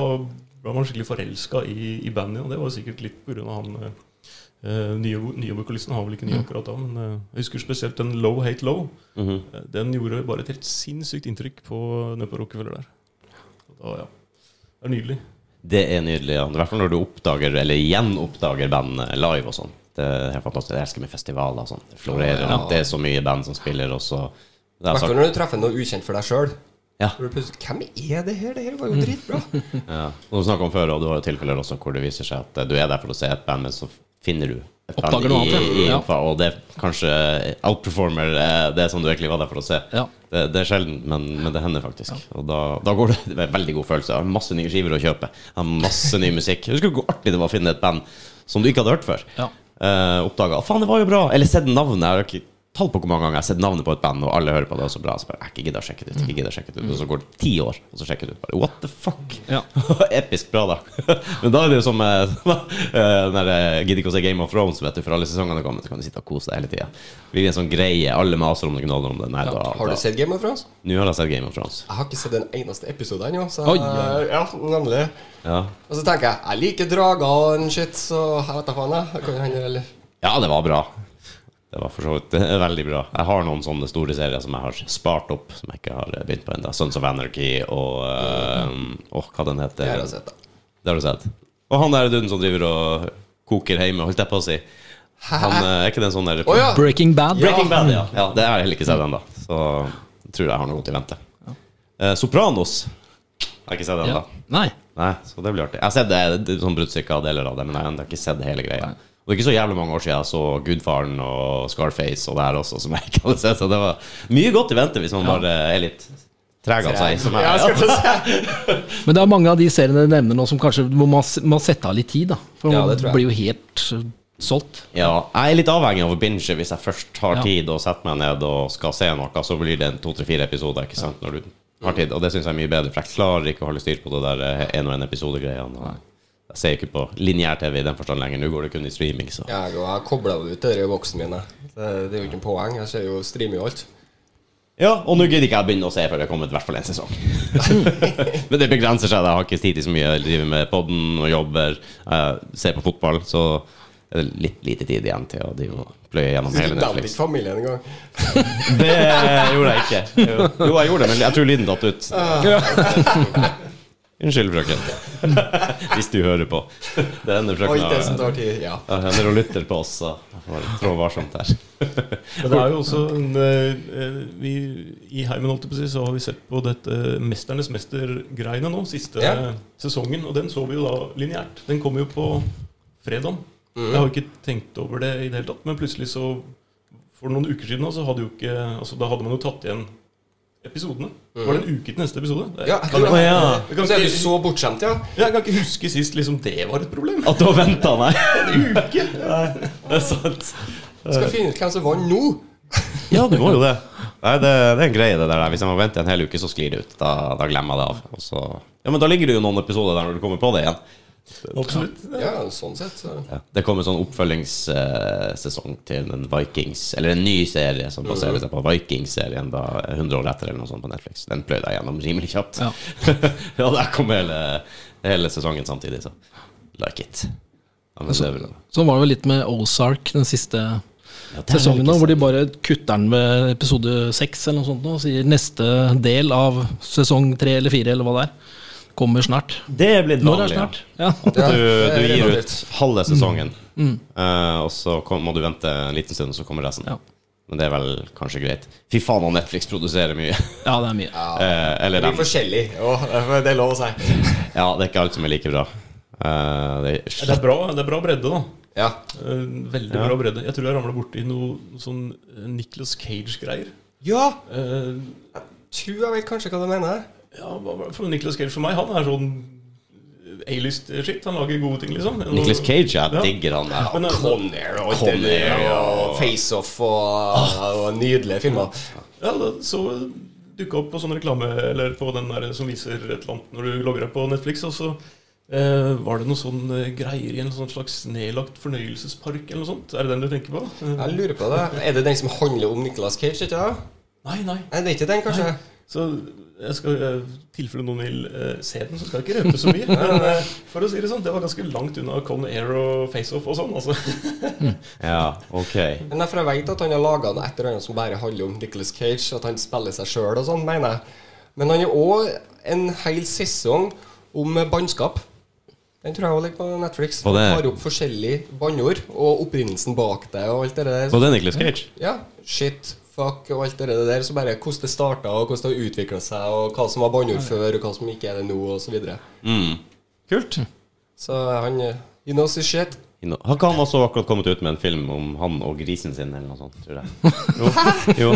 ble man skikkelig forelska i, i bandet. Og det var sikkert litt pga. han eh, eh, nye, nye vokalisten. Har vel ikke ny akkurat da, men eh, jeg husker spesielt den Low Hate Low. Mm -hmm. Den gjorde bare et helt sinnssykt inntrykk på, nede på Rockefeller der. Da, ja. Det er nydelig. Det er nydelig. ja. I hvert fall når du oppdager, eller gjenoppdager bandet live og sånn. Det er helt fantastisk. Jeg elsker med festivaler og sånn. Det florerer. Ja. Det er så mye band som spiller, og så I er hvert fall når du treffer noe ukjent for deg sjøl. Ja. Hvem er det her? Det her var jo dritbra. ja. Du snakket om før, og du har jo tilfeller også hvor det viser seg at eh, du er der for å se et band, men så finner du et band Oppdager noe i, i, ja. i, og det er kanskje outperformer eh, det som du egentlig var der for å se. Ja. Det, det er sjelden, men, men det hender faktisk. Og da, da går det, det er en veldig god følelse. Jeg har masse nye skiver å kjøpe. Jeg har masse ny musikk. Husker hvor artig det var å finne et band som du ikke hadde hørt før. Ja. Uh, Oppdaga faen, det var jo bra! Eller sett navnet. Jeg har ikke tall på hvor mange ganger jeg har sett navnet på et band, og alle hører på det, og så bra. Så bare, jeg ikke gidder å sjekke det ut. Ikke gidder å sjekke det ut. Og så går det ti år, og så sjekker du ut. Bare, What the fuck? Ja. Episk bra, da. Men da er det jo som eh, eh, når jeg gidder ikke å se Game of Thrones, vet du, for alle sesongene kommer, så kan du sitte og kose deg hele tida. Det blir en sånn greie. Alle maser om det, gnaler om det. Nei, da, Har da. du sett Game of Thrones? Nå har jeg sett Game of Thrones. Jeg har ikke sett en eneste episode ennå. Så Oi, ja. ja, nemlig. Ja. Og så tenker jeg jeg liker drager og en shit, så jeg vet da faen, jeg. Kan hende, eller ja, det var bra. Det var for så vidt eh, veldig bra. Jeg har noen sånne store serier som jeg har spart opp, som jeg ikke har eh, begynt på ennå. Sons of Anarchy og uh, oh, hva den heter Det har jeg sett, da. Det har du sett. Og han der duden som driver og koker hjemme, holdt jeg på å si. Han Er ikke det en sånn der oh, ja! Breaking Bad. Breaking Bad, ja. ja. Det har jeg heller ikke sett ennå. Så jeg tror jeg har noe godt i vente. Eh, Sopranos har jeg ikke sett ennå. Ja. Nei. Nei, så det blir artig. Jeg har sett det, det sånn bruddstykker av deler av det, men jeg har ennå ikke sett hele greia. Og det er ikke så jævlig mange år siden jeg så Gudfaren og Scarface og det her også, som jeg ikke hadde sett. Så det var mye godt i vente hvis man bare er litt treg av seg. Som Ja, jeg, til. Men det er mange av de seriene du nevner nå som kanskje må man må sette av litt tid, da. For Ja, man det tror jeg. blir jo helt uh, solgt. ja, jeg er litt avhengig av å binge hvis jeg først har Ja. tid og setter meg ned og skal se noe, så blir det en to-tre-fire episoder, ikke sant, når du har tid. Og det syns jeg er mye bedre, for jeg klarer ikke å holde styr på det der én og én episode-greiene. Jeg ser ikke på lineær-TV i den forstand lenger. Nå går det kun i streaming, så Jeg jeg kobla ut i boksen min. Det, det er jo ikke en poeng. Jeg ser jo streamer jo alt. Ja, og nå gidder ikke jeg begynne å se før det er kommet i hvert fall en sesong. Men det begrenser seg. Jeg har ikke tid til så mye. Jeg driver med podden og jobber, jeg ser på fotball, så er det litt lite tid igjen til å pløye gjennom Du hele Netflix. ikke familien engang. Det gjorde jeg ikke. Jo, jo, jeg gjorde det, men jeg tror lyden datt ut. Unnskyld, frøken. Hvis du hører på. Det hender frøken har- tid. Ja. ja, hender og lytter på oss, så trå varsomt her. Men det er jo også en, eh, vi, I Heimen holdt på så har vi sett på dette Mesternes mester-greiene nå, siste Ja. sesongen. Og den så vi jo da lineært. Den kom jo på fredag. Mm. Jeg har ikke tenkt over det i det hele tatt, men plutselig så For noen uker siden da, så hadde jo ikke Altså da hadde man jo tatt igjen episodene. Var det en uke til neste episode? Det, Mm. Ja, kan, ja. jeg, kan Så er du så bortskjemt, ja? jeg kan ikke huske sist liksom det var et problem. At du har venta, nei? en uke. Nei, Det er sant. Skal finne ut hvem som vant nå. Ja, du må jo det. Nei, det, det er en greie, det der. Hvis jeg må vente en hel uke, så sklir det ut. Da, da glemmer jeg det av. Og så, ja, Men da ligger det jo noen episoder der når du kommer på det igjen. Absolutt. Ja, sånn sett. Så. Ja. Det kommer sånn oppfølgingssesong til en Vikings Eller en ny serie som baserer seg på Vikings-serien da 100 år etter, eller noe sånt på Netflix. Den pløyde jeg gjennom rimelig kjapt. Ja. Ja, der kom hele, hele sesongen samtidig, så like it. Ja, så, det Sånn var det vel litt med Ozark den siste sesongen, da, hvor de bare kutter den ved episode seks eller noe sånt, og sier neste del av sesong tre eller fire, eller hva det er, kommer snart. Det er blitt Når er vanlig. ja. snart? Ja. At du, du gir ut halve sesongen, eh, og så kom, må du vente en liten stund, og så kommer resten. Ja. Men det er vel kanskje greit. Fy faen, og Netflix produserer mye. ja, det er mye. Eh, eller Det er blir forskjellig. Oh, det er lov å si. Ja, det er ikke alt som er like bra. Eh, det er Det er bra, det er bra bredde, da. Ja. Eh, veldig Ja. bra bredde. Jeg tror jeg ramla borti noe sånn Nicholas Nicolas Cage-greier. ja! Eh, Tror jeg vet kanskje hva du mener. Ja, for Nicholas Cage for meg? Han er sånn A-list-shit. Han lager gode ting, liksom. Nicholas Cage, jeg Ja. digger han. der. Men, eh, Conair og alt og det der, og FaceOff og, og nydelige filmer. Ja, da, så dukka opp på sånn reklame Eller på den der som viser et eller annet når du logger deg på Netflix. Og så eh, var det noen sånn eh, greier i en sånn slags nedlagt fornøyelsespark eller noe sånt. Er det den du tenker på? Jeg lurer på det. Er det den som handler om Nicholas Cage? ikke det? Nei, nei. Er det ikke den, kanskje? Så jeg skal, eh, tilfelle noen vil uh, se den, så skal jeg ikke røpe så mye. Men uh, for å si det sånn, det var ganske langt unna Con Air og FaceOff og sånn. altså. Ja, ok. Men derfor jeg vet at han har laga et eller annet som bare handler om Nicolas Cage, at han spiller seg sjøl og sånn, mener jeg. Men han har òg en hel sesong om bannskap. Den tror jeg òg ligger på Netflix. Og det- Han tar opp forskjellige banneord og opprinnelsen bak det og alt det der. Så det er Nicholas Cage? Ja, shit, fuck og alt det der. Så bare hvordan det starta, og hvordan det har utvikla seg, og hva som var banneord før, og hva som ikke er det nå, og så videre. Mm. Kult. Så han You He knows his shit. Inno- Har ikke han også akkurat kommet ut med en film om han og grisen sin, eller noe sånt? Tror jeg. Jo. jo.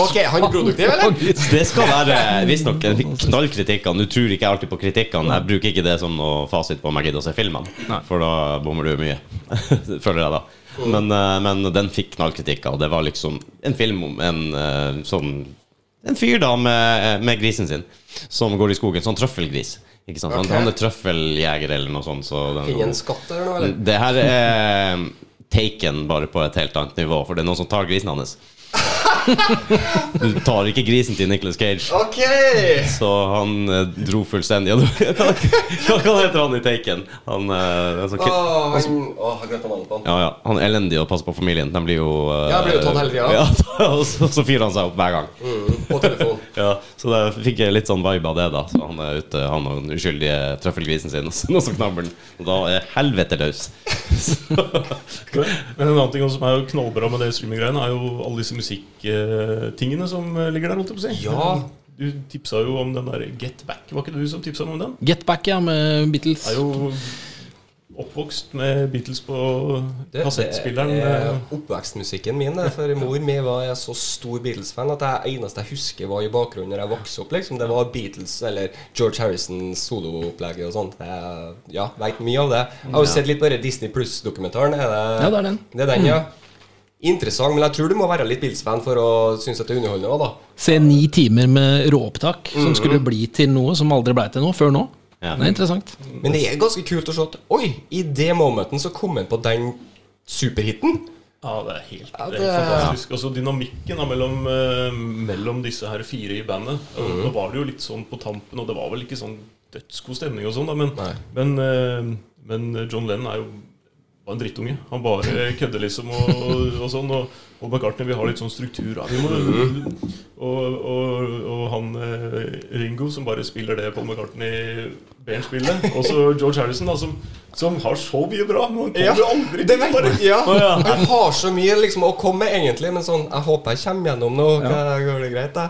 Ok, han er produktiv, eller? Det skal være visstnok knallkritikkene. Du tror ikke jeg alltid på kritikkene. Jeg bruker ikke det som noe fasit på om jeg gidder å se filmene, for da bommer du mye. Føler jeg da. Men, eh, men den fikk knallkritikker, og det var liksom en film om en eh, sånn En fyr da med, med grisen sin som går i skogen. Sånn trøffelgris. Ikke sant? Han- Han er trøffeljeger eller noe sånt. Så den, Finne en skatt eller noe, eller? det her er taken bare på et helt annet nivå, for det er noen som tar grisen hans. Du tar ikke grisen til Nicholas Cage. Ok! Så han eh, dro fullstendig. Hva, hva, heter han i taken? Han, eh, altså, Åh, han, åh, jeg glemte navnet på han. ja, ja, han er elendig og passer på familien. De blir jo eh, Ja, blir jo tatt hele tida. Ja, og så, så fyrer han seg opp hver gang. Mm, på telefon. Ja, Så da fikk jeg litt sånn vibe av det, da. Så han er ute, han og den uskyldige trøffelgrisen sin, og så som knabber han. Og da er helvete løs. Men en annen ting som er jo knallbra med det streaminggreiene, er jo alle disse musikktingene som eh, ligger der. holdt jeg på å si Ja. Du tipsa jo om den der Get Back. Var ikke det du som tipsa om den? Get Back, ja, med Beatles. Er jo oppvokst med Beatles på kassettspilleren. det er eh, oppvekstmusikken min. Det, for mor mi var jeg så stor Beatles-fan at det eneste jeg husker var i bakgrunnen når jeg vokste opp. liksom Det var Beatles eller George Harrisons soloopplegget og sånt. Jeg ja, veit mye av det. Jeg har jo sett litt bare Disney Pluss-dokumentaren. Er det, Ja, det er den. Det er den, ja. Interessant, men jeg tror du må være litt Bills-fan for å synes at det er underholdende òg, da. Se ni timer med råopptak som skulle bli til noe som aldri ble til noe før nå. Ja. Det er interessant. Men det er ganske kult å se at Oi, i det momenten så kom han på den superhiten. Ja, det er helt, Ja, det er helt fantastisk. Altså Dynamikken da, mellom, uh, mellom disse her fire i bandet. Mm. Nå var det jo litt sånn på tampen, og det var vel ikke sånn dødsgod stemning og sånn, da, men, men, uh, men John Lennon er jo bare en drittunge. Han bare kødder liksom og, og, og sånn. Og, og McCartney vil ha litt sånn struktur. Ja, vi må, og, og, og han eh, Ringo som bare spiller det Paul McCartney benspillet spille. Og så George Harrison, da, som, som har så mye bra, men han kommer Ja, jo aldri det vet bare. Ja. Jeg har så mye liksom å komme med, egentlig, men sånn Jeg håper jeg kommer gjennom nå, Går det greit, da?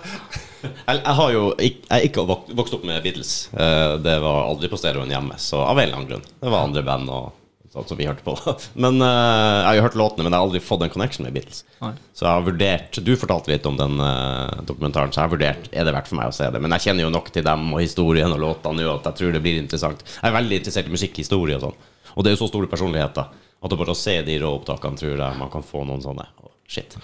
Jeg, jeg har jo jeg er ikke vokst opp med Beatles. Eh, Det var aldri på stereoen hjemme, så av en eller annen grunn. Det var andre band og sånt som vi hørte på. Men uh, Jeg har jo hørt låtene, men jeg har aldri fått en connection med Beatles. Nei. Så jeg har vurdert Du fortalte litt om den uh, dokumentaren, så jeg har vurdert Er det verdt for meg å se det. Men jeg kjenner jo nok til dem og historien og låtene nå at jeg tror det blir interessant. Jeg er veldig interessert i musikkhistorie og sånn. Og det er jo så store personligheter at det bare å se de råopptakene tror jeg man kan få noen sånne Oh, Shit.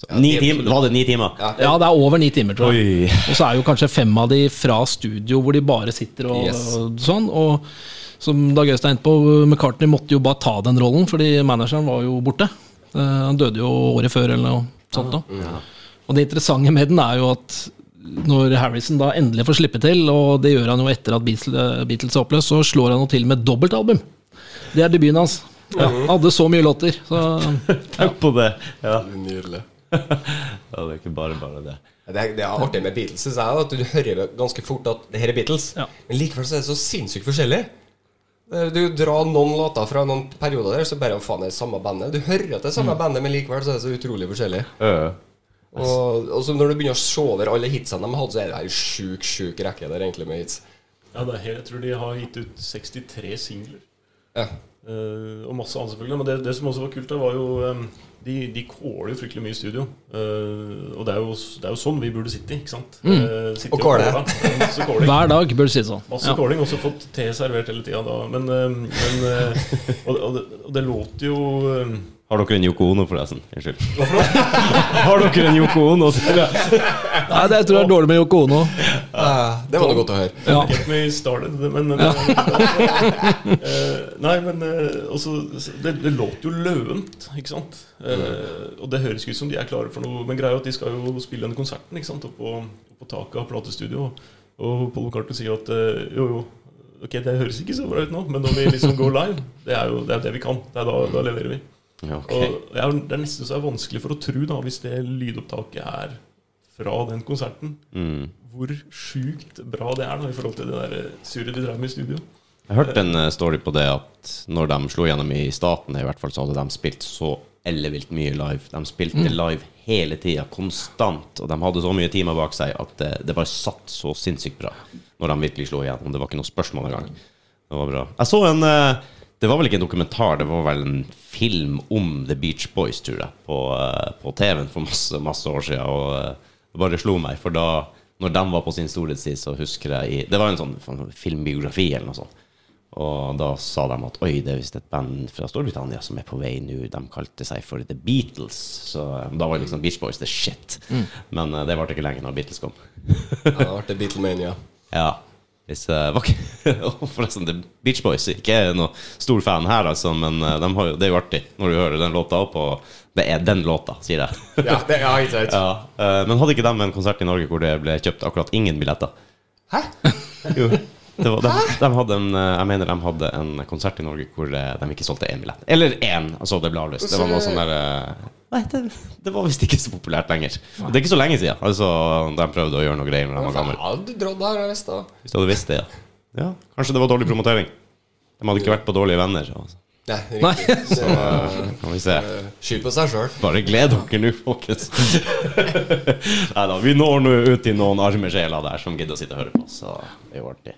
Så, ni timer, var det ni timer? Ja. Ja, det er over ni timer, tror jeg. Oi. Og så er jo kanskje fem av de fra studio, hvor de bare sitter og, Yes. og sånn. Og som Dag Øystein på, McCartney måtte jo bare ta den rollen, fordi manageren var jo borte. Eh, han døde jo året før, eller noe sånt. Da. Og det interessante med den er jo at når Harrison da endelig får slippe til, og det gjør han jo etter at Beatles, Beatles er oppløst, så slår han jo til med dobbeltalbum. Det er debuten hans. Ja, hadde så mye låter. Så Tenk på det. Ja. Nydelig. ja, det er ikke bare bare det. Det det er artig med Beatles, synes jeg, at du hører ganske fort at det her er Beatles. Ja. Men likevel så er det så sinnssykt forskjellig. Eh, Du drar noen låter fra noen perioder der, så bare faen det er samme bandet. Du hører at det er samme bandet, men likevel så er det så utrolig forskjellig. Uh. Og, og så når du begynner å se over alle hitsene de hadde, så er det en sjuk, sjuk rekke der egentlig med hits. Ja, det er helt, jeg tror de har gitt ut 63 singler. Ja. Eh, og masse annet, selvfølgelig. Men det, det som også var kult, da, var jo um, De, de kåler jo fryktelig mye i studio. Uh, og det er, jo, det er jo sånn vi burde sitte, ikke sant? Eh, sitte Og kåle. Hver dag bør du si sånn. Masse Ja. kåling, også fått te servert hele tida da. Men, men og, og, det, og det låter jo Har dere en Yoko Ono, forresten? Unnskyld. Har dere en Yoko Ono? Nei, det tror jeg er dårlig med Yoko Ono. Ja, det var noe godt å høre. Ja. Get me started. Men, ja. Nei, men eh, også, det, det låter jo løvent, ikke sant? Eh, og det høres ikke ut som de er klare for noe. Men greia er at de skal jo spille den konserten ikke sant? Oppå, oppå taket av platestudio. Og Paul McCartney sier at eh, jo, jo, ok, det høres ikke så bra ut nå, men når vi liksom går live, det er jo det, er det vi kan. Det er da, da leverer vi. Ja, ok. Og Det er nesten så er vanskelig for å tro, da, hvis det lydopptaket er fra den konserten, Mm. hvor sjukt bra det er da, i forhold til det der surret de drev med i studio. Jeg hørte en eh, story på det at når de slo gjennom i staten, i hvert fall, så hadde de spilt så ellevilt mye live. De spilte live hele tida, konstant. Og de hadde så mye timer bak seg at det, det bare satt så sinnssykt bra når de virkelig slo igjennom. Det var ikke noe spørsmål engang. Det var bra. Jeg så en eh, Det var vel ikke en dokumentar, det var vel en film om The Beach Boys, tror jeg, på, eh, på TV-en for masse, masse år siden. Og eh, det bare slo meg, for da når de var på sin storhetstid, så husker jeg i Det var en sånn, sånn filmbiografi eller noe sånt. Og da sa de at oi, det er visst et band fra Storbritannia som er på vei nå. De kalte seg for The Beatles. Så eh, da var liksom Beach Boys the shit. Men eh, det varte ikke lenge når Beatles kom. Ja, det ble Beatlemania. Ja. Hvis, jeg var ikke, forresten, The Beach Boys ikke er noen stor fan her, altså, men eh, de har det er jo artig når du hører den låta opp, og det er den låta, sier jeg. Ja, det er ikke sant. Ja, eh, men hadde ikke de en konsert i Norge hvor det ble kjøpt akkurat ingen billetter? Hæ? Jo. Det var, de, de hadde en, eh, jeg mener de hadde en konsert i Norge hvor de ikke solgte én billett. Eller én, altså det ble avlyst. Det var noe sånn der Nei, det, det var visst ikke så populært lenger. Det er ikke så lenge siden. Altså, De prøvde å gjøre noe greier når de var gamle. Ja, du der, jeg visste det. Hvis du hadde visst det, ja. ja. Kanskje det var dårlig promotering. De hadde ikke vært på Dårlige venner. Altså. Nei, Nei. Så, Eh, Kan vi se. Skyld på seg sjøl. Bare gled dere nå, folkens. Nei da, vi når nå ut til noen arme sjeler der som gidder å sitte og høre på, så det er jo artig.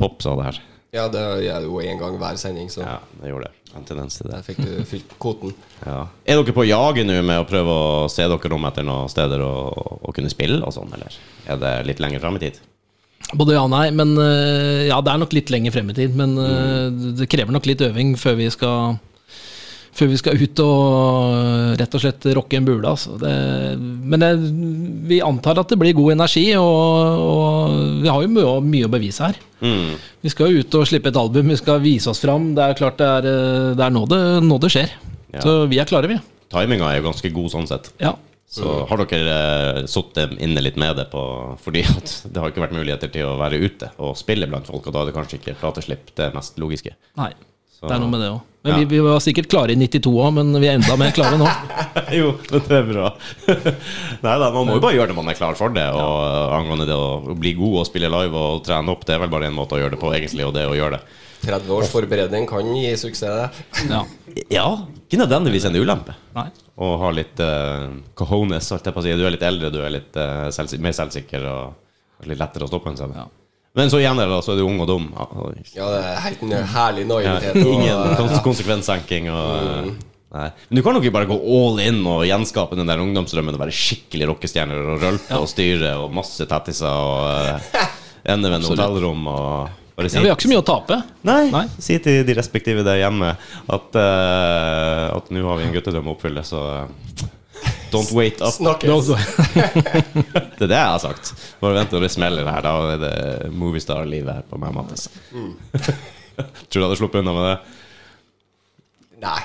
Pop sa det her. Ja, det gjør jo én gang hver sending, så Ja, det gjorde det. En tendens til det. der fikk du fylt kvoten. Ja. Er dere på jaget nå med å prøve å se dere om etter noen steder å, å kunne spille og sånn, eller er det litt lenger fram i tid? Både ja og nei, men eh, ja, det er nok litt lenger frem i tid. Men mm. det krever nok litt øving før vi skal før vi skal ut og eh, rett og slett rocke en bule. Altså. Det, men det, vi antar at det blir god energi, og, og vi har jo mye, mye å bevise her. Mm. Vi skal jo ut og slippe et album, vi skal vise oss fram. Det er klart det er, eh, det er nå, det, nå det skjer. Ja. Så vi er klare, vi. Timinga er jo ganske god sånn sett. Ja. Så har dere eh, sittet inne litt med det på Fordi at det har ikke vært muligheter til å være ute og spille blant folk, og da er det kanskje ikke plateslipp det mest logiske. Nei. Så- Det er noe med det òg. Men Ja. vi, vi var sikkert klare i 92 òg, men vi er enda mer klare nå. jo, det er bra. Nei da, man må jo bare gjøre det man er klar for det. Og ja. angående det å bli god og spille live og trene opp, det er vel bare en måte å gjøre det på, egentlig, og det å gjøre det. 30 års forberedning kan gi suksess. det. Ja. Ja, ikke nødvendigvis en ulempe. Nei. Å ha litt uh, cojones, holdt jeg på å si. Du er litt eldre, du er litt uh, selvs mer selvsikker og litt lettere å stoppe en scene. Ja. Men så igjen da, så er du ung og dum. Ja, Ja, det er helt en herlig ja, naivitet. Ja, ingen kons konsekvenssenking og mm. Nei. Men du kan jo ikke bare gå all in og gjenskape den der ungdomsdrømmen og være skikkelig rockestjerner og rølpe og styre og masse tattiser og uh, endevende Absolutt. hotellrom og bare si Ja, vi har ikke så mye å tape. Nei, Nei. si til de respektive der hjemme at, uh, at nå har vi en guttedrøm å oppfylle, så eh, don't wait up. Snakkes. Det er det jeg har sagt. Bare vent til det smeller her, da er det Movistar-livet her på meg, Mattis. Tror du du hadde sluppet unna med det? Nei.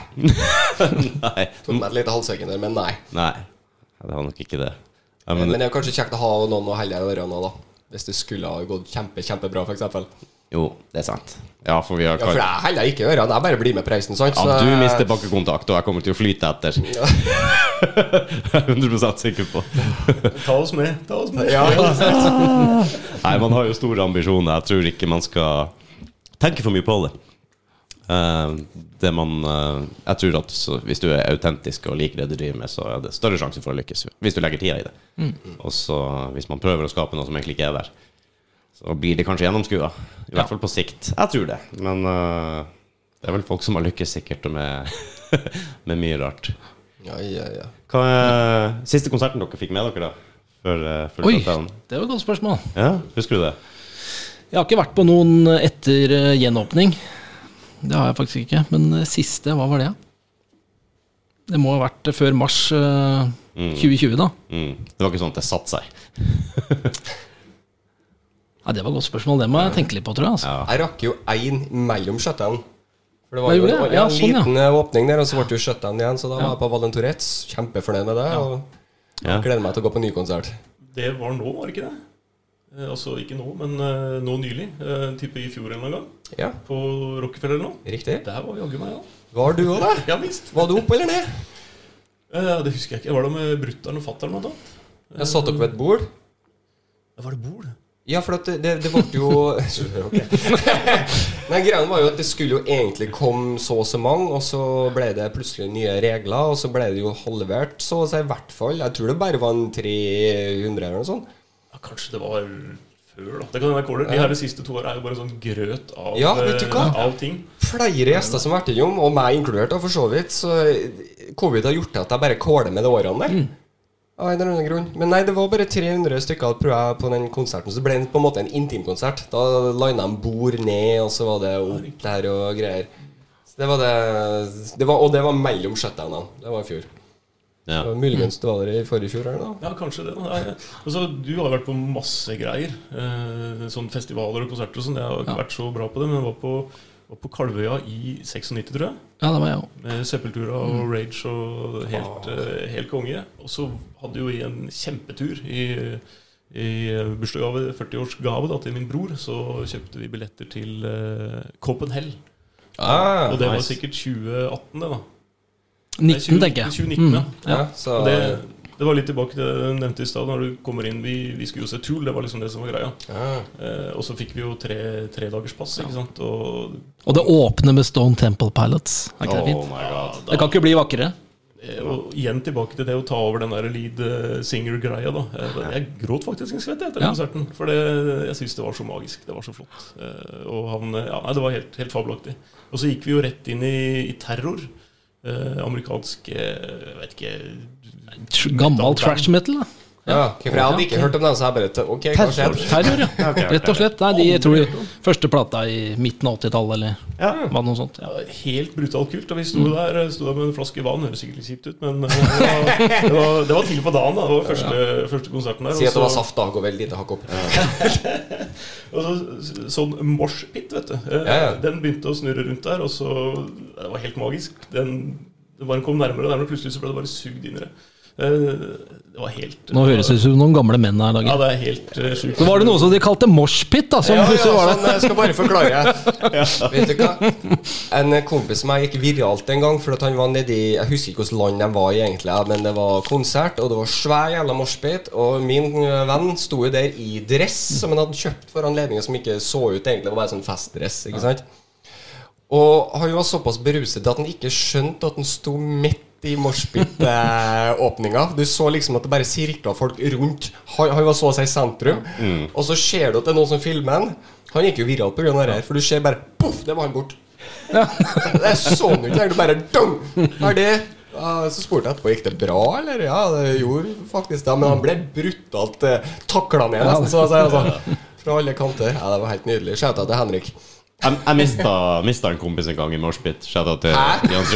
Nei. Tok meg et lite halvsekund der, men nei. Nei, det var nok ikke det. Ja, Men, men, det er kanskje kjekt å ha noen å helle i ørene da. Hvis det skulle ha gått kjempe, kjempebra, f.eks. jo, det er sant. Ja, for vi har Ja, for jeg heller ikke ørene. Jeg bare blir med på reisen, sant? ja, du mister bakkekontakt, og jeg kommer til å flyte etter. Jeg er 100 sikker på. Ta oss med. ta oss med Ja. Nei, man har jo store ambisjoner. Jeg tror ikke man skal tenke for mye på det. Eh, det man eh, Jeg tror at så, hvis du er autentisk og liker det du driver med, så er det større sjanse for å lykkes. Hvis du legger tida i det. Og så hvis man prøver å skape noe som egentlig ikke er der, så blir det kanskje gjennomskua. I hvert fall på sikt. Jeg tror det. Men uh, det er vel folk som har lykkes sikkert med, med mye rart. Ja, ja, ja. Hva er siste konserten dere fikk med dere, da? Før, eh, før Oi, lockdown? det var et godt spørsmål. Ja, husker du det? Jeg har ikke vært på noen etter eh, gjenåpning. Det har jeg faktisk ikke. Men siste, hva var det? Det må ha vært før mars eh, 2020, da. Mm. Det var ikke sånn at det satte seg. Ja, det var et godt spørsmål. Det må jeg tenke litt på, tror jeg. Altså. Ja. Jeg rakk jo én mellom shutdown. For det var jo en. Ja, sånn, liten ja. åpning der, og så ble det jo shutdown igjen. Så da Ja. var jeg på Valentoretz. Kjempefornøyd med det. Og Ja. gleder meg til å gå på ny konsert. Det var nå, var det ikke det? Eh, altså ikke nå, men eh, nå nylig. En type i fjor en eller noen gang. Ja, På Rockefeller nå. riktig. Der var jaggu meg, ja. Var du òg der? Ja visst. Var du oppe eller ned? Eh, det husker jeg ikke. Var det med brutter'n og fatter'n? blant annet? Jeg satt opp ved et bord. Var det bord? Ja, for at det, det, det ble jo Nei, greia var jo at det skulle jo egentlig komme så og så mange, og så ble det plutselig nye regler, og så ble det jo halvert, så å si i hvert fall. Jeg tror det bare var en 300 eller noe sånt. Ja, kanskje det var før, da. Det kan være kåler. De her de siste to åra er jo bare sånn grøt av, Ja, vet du hva? eh, av ting. Flere gjester som har vært innom, og meg inkludert, da, for så vidt. Så covid har gjort at jeg bare kåler med de årene der. Av en eller annen grunn. Men nei, det var bare 300 stykker tror jeg, på den konserten. Så det ble på en måte en intimkonsert. Da lina de bord ned, og så var det opp der og greier. Så det var det, det var, Og det var mellom shutdownene. Det var i fjor. Ja. Det var Muligens det var der i forrige fjor. Eller. Ja, kanskje det. Nei, Altså, du har vært på masse greier. Eh, sånn festivaler og konserter og sånn. Jeg har ikke Ja. vært så bra på det, men jeg var på, var på Kalvøya i 96, tror jeg. Ja, det var jeg også. Med Seppeltura og Rage og helt, ah. helt konge. Og så hadde jo vi en kjempetur i, i bursdagsgave, 40-årsgave da, til min bror. Så kjøpte vi billetter til uh, Copenhagen. Ah, og det var sikkert 2018, det, da. Nei, 19, tenker jeg. 2019, ja. ja, så Og det, det var litt tilbake til det du nevnte i stad. Når du kommer inn vi, vi skulle jo se Tool, det var liksom det som var greia. ja. Eh, og så fikk vi jo tre, tre dagers pass, ikke sant. Og Og det åpner med Stone Temple Pilots. Er ikke det Oh fint? my god. Det kan ikke bli vakrere. Eh, Og igjen tilbake til det å ta over den der lead eh, singer-greia. da Eh, Jeg gråt faktisk en skvett etter Ja. konserten. For det, jeg syns det var så magisk. Det var så flott. Eh, Og han, ja, nei, Det var helt, helt fabelaktig. Og så gikk vi jo rett inn i, i terror. Eh, amerikansk Jeg vet ikke Tr- Gammel trash metal, da. ja. okay, For jeg hadde ikke hørt om den, så jeg bare Ok, kanskje jeg Terror, ja. Rett og slett. Nei, de, jeg tror de første plata i midten av 80-tallet, eller Ja. det noe sånt. Ja. Helt brutalt kult. Og vi sto der, sto der med en flaske vann. Høres sikkert litt kjipt ut, men eh, det var, det var, det var tidlig på dagen. da Det var første, første konserten der. Si at det var saft, da. Gå veldig lite hakk opp. Og så, sånn moshpit, vet du. Eh. Den begynte å snurre rundt der, og så Det var helt magisk. Den, den bare kom nærmere og nærmere, plutselig så ble det bare sugd inn i det. Eh, Det var helt Nå høres det ut som noen gamle menn her. Ja, det er helt uh, sjukt. Så var det noe som de kalte moshpit, da. Som Ja, ja, var det. sånn, jeg skal bare forklare. Vet du hva? En kompis som jeg gikk viralt en gang, for at han var nedi Jeg husker ikke hvilket land de var i, egentlig, men det var konsert, og det var svær jævla moshpit. Og min eh, venn sto jo der i dress som han hadde kjøpt for anledningen, som ikke så ut egentlig, det var bare sånn festdress. Ikke sant? Og han var såpass beruset at han ikke skjønte at han sto midt i moshpit-åpninga. Du så liksom at det bare sirkla folk rundt. Han, han var så å si sentrum. Og så ser du at det er noen som filmer han. Han gikk jo viralt pga. det her, for du ser bare Poff, det var han bort. Det er sånn. Du bare dong, Ferdig. Ja, så spurte jeg etterpå gikk det bra, eller? Ja, det gjorde faktisk det. Men han ble brutalt eh, takla ned, nesten, så å si. Altså. Fra alle kanter. Ja, Det var helt nydelig. Skjøta til Henrik. Jeg, jeg mista, mista en kompis en gang i moshpit. Til? Jan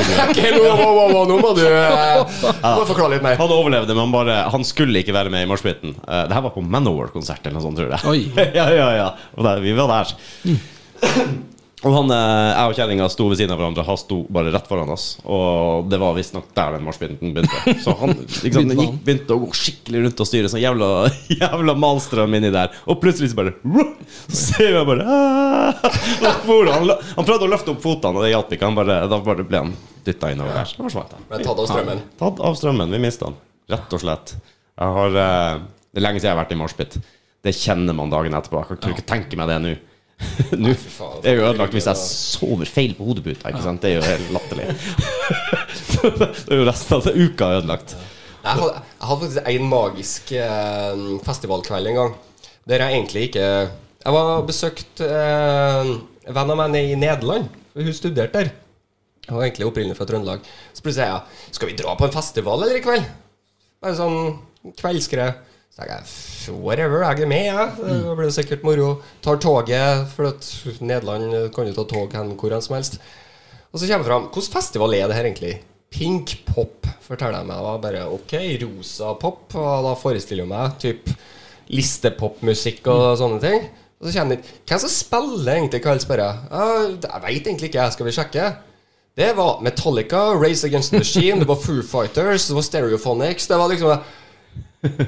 nå, nå, nå, nå, nå må du må forklare litt mer. Han overlevde, men han, bare, han skulle ikke være med i moshpiten. Uh, det her var på Manowar-konsert eller noe sånt, tror jeg. Oi. ja, ja, ja. Og der, vi var der. Og han, eh, jeg og kjerringa sto ved siden av hverandre. Han sto bare rett foran oss. Og det var visstnok der den moshpiten begynte. Så han liksom, Begynte gikk, begynte å gå skikkelig rundt og styre. Sånn jævla, jævla malstrøm inni der. Og plutselig så bare Så ser vi bare «Ah!» Og for han, han, prøvde å løfte opp fotene, og det hjalp ikke. Han bare, da bare ble han dytta innover der. Så forsvant han. Ble tatt av strømmen. Tatt av strømmen. Vi mista han. Rett og slett. Jeg har, eh, det er lenge siden jeg har vært i moshpit. Det kjenner man dagen etterpå. Jeg kan ikke tenke meg det nå. Nå det er jo ødelagt hvis jeg sover feil på hodeputa. Ikke sant? Det er jo helt latterlig. det er jo resten av uka ødelagt. Jeg hadde, jeg hadde faktisk en magisk eh, festivalkveld en gang. Der jeg egentlig ikke Jeg var besøkt eh, en venn av meg nede i Nederland. Hun studerte der. Hun var egentlig opprinnelig fra Trøndelag. Så plutselig sier jeg Skal vi dra på en festival eller i kveld? Bare sånn kveldsgreie. Så jeg whatever, jeg er med, jeg. Det blir sikkert moro. Tar toget, for at Nederland kan jo ta tog hen hvor som helst. Og så kommer jeg fram Hvilken festival er det her egentlig? Pink pop, forteller jeg meg. Da. Bare ok, rosa pop. Og da forestiller jeg meg typ listepopmusikk og sånne ting. Og så kommer det Hvem som spiller egentlig kveld, spør jeg. «Ja, Jeg veit egentlig ikke, skal vi sjekke? Det var Metallica, Race Against the Machine, det var Foo Fighters, det var Stereophonics. Det var liksom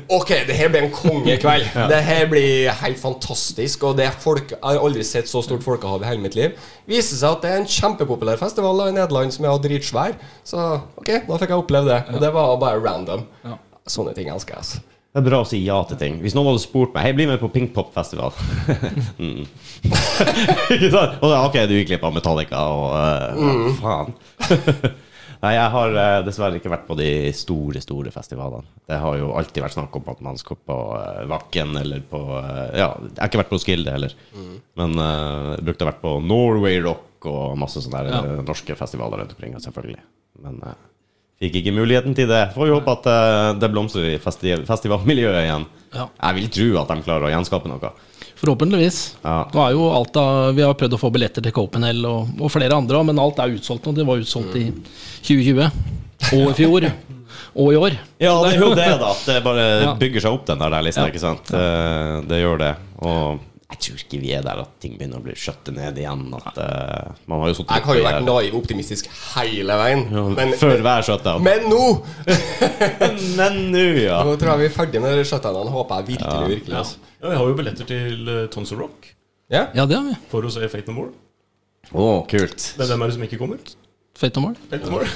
Ok, det her blir en kongekveld. Det her blir helt fantastisk. Og det er folk, Jeg har aldri sett så stort folkehav i hele mitt liv. Viser seg at det er en kjempepopulær festival i Nederland som er dritsvær. Så ok, da fikk jeg oppleve det. Og det var bare random. Sånne ting elsker jeg. altså. Det er bra å si ja til ting. Hvis noen hadde spurt meg Hei, bli med på Pinkpop-festival. mm. Ikke sant? Og da, ok, du gikk glipp av Metallica og uh, mm. faen. Nei, jeg har eh, dessverre ikke vært på de store, store festivalene. Det har jo alltid vært snakk om at man skal på uh, Vakken eller på eh, Ja, jeg har ikke vært på Skilde heller. Men uh, jeg brukte å vært på Norway Rock og masse sånne der, eh, norske festivaler rundt omkring, selvfølgelig. Men eh, fikk ikke muligheten til det. Får jo håpe at eh, det blomstrer i festi festivalmiljøet igjen. Ja. Jeg vil tro at de klarer å gjenskape noe. Forhåpentligvis. Ja. Nå er jo alt da, Vi har prøvd å få billetter til Copenhagen og, og flere andre, men alt er utsolgt nå. Det var utsolgt i 2020. Og i fjor. Og i år. Ja, det er jo det, da. At det bare bygger seg opp, den der, lista. Ja. ikke sant? Det, det gjør det. Og jeg tror ikke vi er der at ting begynner å bli skjøtte ned igjen. At, uh, man har jo Jeg har jo vært her- naiv optimistisk hele veien. Men, Før hver shutdown. men nå Men nå, ja. Nå tror jeg vi er ferdig med de shutdownene. Håper jeg virkelig. virkelig altså. Ja, Vi har jo billetter til uh, Tons of Rock Ja? Ja, det har vi. for å se Fate No More. Å, kult. Men hvem er det som ikke kommer? Fate no more. Fate No More.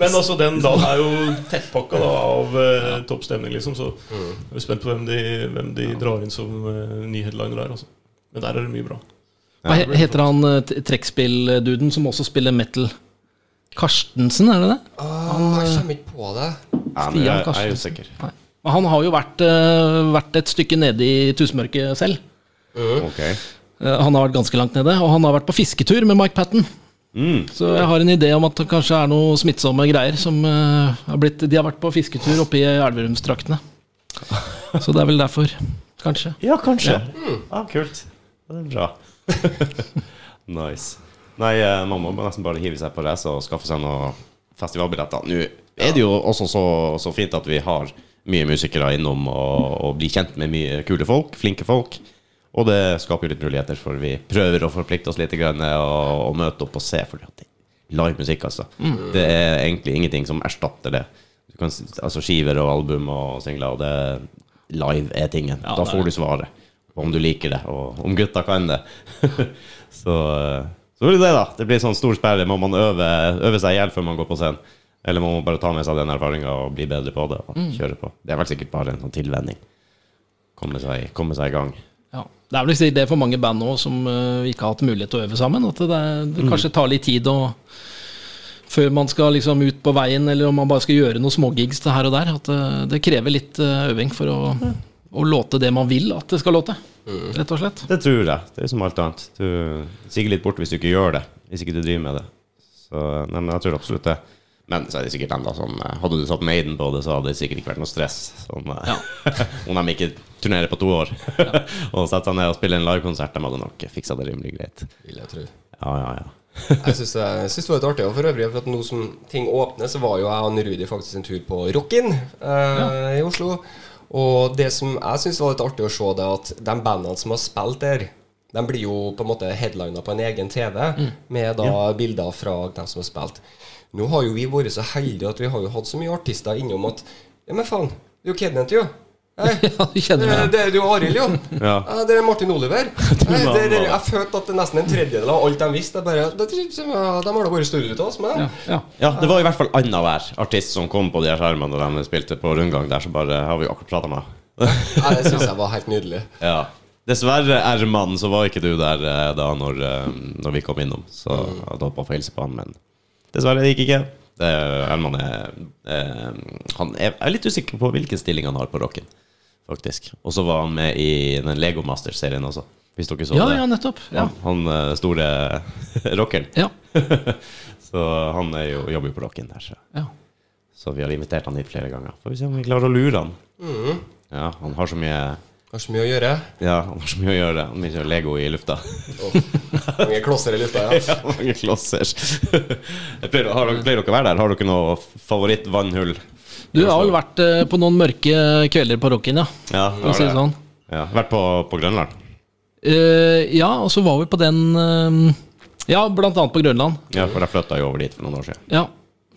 Men altså, den dagen er jo tettpakka da, av uh, topp stemning, liksom. Så jeg er spent på hvem de, hvem de drar inn som uh, ny headliner der. Altså. Men der er det mye bra. Hva ja. heter han uh, trekkspillduden som også spiller metal? Karstensen, er det det? Han jeg kommer ikke på det. Stian er Karstensen. Nei. Han har jo vært, uh, vært et stykke nede i tusenmørket selv. Uh. Okay. Uh, han har vært ganske langt nede, og han har vært på fisketur med Mike Patten. Mm. Så jeg har en idé om at det kanskje er noe smittsomme greier som uh, har blitt De har vært på fisketur oppe i Elverumsdraktene. Så det er vel derfor, kanskje. Ja, kanskje. Ja, kult. Det er bra. nice. Nei, eh, man må nesten bare hive seg på reise og skaffe seg noen festivalbilletter. Nå er det jo også så, så fint at vi har mye musikere innom og, og blir kjent med mye kule folk, flinke folk. Og det skaper jo litt muligheter, for vi prøver å forplikte oss litt grann, og, og møte opp og se. For live musikk, altså. Det er egentlig ingenting som erstatter det. Du kan, altså Skiver og album og singler, og det live er tingen. Ja, da får du svaret på om du liker det, og om gutta kan det. så, så blir det det, da. Det blir sånn stor sperre. Må man øve, øve seg i hjel før man går på scenen? Eller må man bare ta med seg den erfaringa og bli bedre på det? Og Mm. kjøre på? Det er vel sikkert bare en sånn tilvenning. Komme seg, komme seg i gang. Ja. Det er vel ikke det for mange band nå som eh, ikke har hatt mulighet til å øve sammen. At det, det kanskje tar litt tid å før man skal liksom ut på veien, eller om man bare skal gjøre noen smågigs her og der. At det, det krever litt eh, øving for å, å låte det man vil at det skal låte. Rett og slett. Det tror jeg. Det er som alt annet. Du sigger litt bort hvis du ikke gjør det. Hvis ikke du driver med det. Så nei, men jeg tror absolutt det. Men så er det sikkert enda sånn eh, Hadde du satt Maiden på det, så hadde det sikkert ikke vært noe stress. Sånn, ja. om de ikke turnerer på to år. og sette seg ned og spille en livekonsert, de hadde nok fiksa det rimelig greit. Vil jeg tro. Ja, ja, ja. Jeg syns det, var litt artig. Og for øvrig, for at nå som ting åpner, så var jo jeg og Rudi faktisk en tur på Rockin eh, i Oslo. Og det som jeg syns var litt artig å se, det er at de bandene som har spilt der, de blir jo på en måte headlina på en egen TV, med da bilder fra dem som har spilt. Nå har jo vi vært så heldige at vi har jo hatt så mye artister innom at Ja, men faen, det er jo Kednent, jo. Hei. Ja, du kjenner Det, meg. det er jo Arild, jo. Ja. Ja, det er Martin Oliver. Nei, det, er, jeg følte at det er nesten en tredjedel av alt de visste, bare det, De har da vært større ut av oss, men Ja, ja. Ja, det var i hvert fall annenhver artist som kom på de skjermene da de spilte på rundgang der, så bare har vi akkurat prata med. ja, det syns jeg var helt nydelig. Ja. Dessverre, R-mann, så var ikke du der eh, da når, eh, når vi kom innom. Så jeg hadde håpet å få hilse på han, men dessverre, det gikk ikke. Erman er eh, Han er, er litt usikker på hvilken stilling han har på rocken, faktisk. Og så var han med i den Lego Masters-serien også, hvis dere så ja, det. ja, nettopp. Ja. Han, han eh, store rockeren. Ja. så han er jo, jobber jo på rocken der, så. Ja. så vi har invitert han hit flere ganger. Får vi se om vi klarer å lure han. Ja, han har så mye Har så mye å gjøre. Ja, han har så mye å gjøre. Han mye Lego i lufta. Mange klosser i lufta, ja. Ja, mange klosser. Pleier, har dere, pleier dere å være der? Har dere noe favorittvannhull? Du har vel vært eh, på noen mørke kvelder på Rocken, ja. Ja, det si det sånn. Ja, vært på, på Grønland? Uh, ja, og så var vi på den uh, Ja, blant annet på Grønland. Ja, for jeg flytta jo over dit for noen år siden. Ja.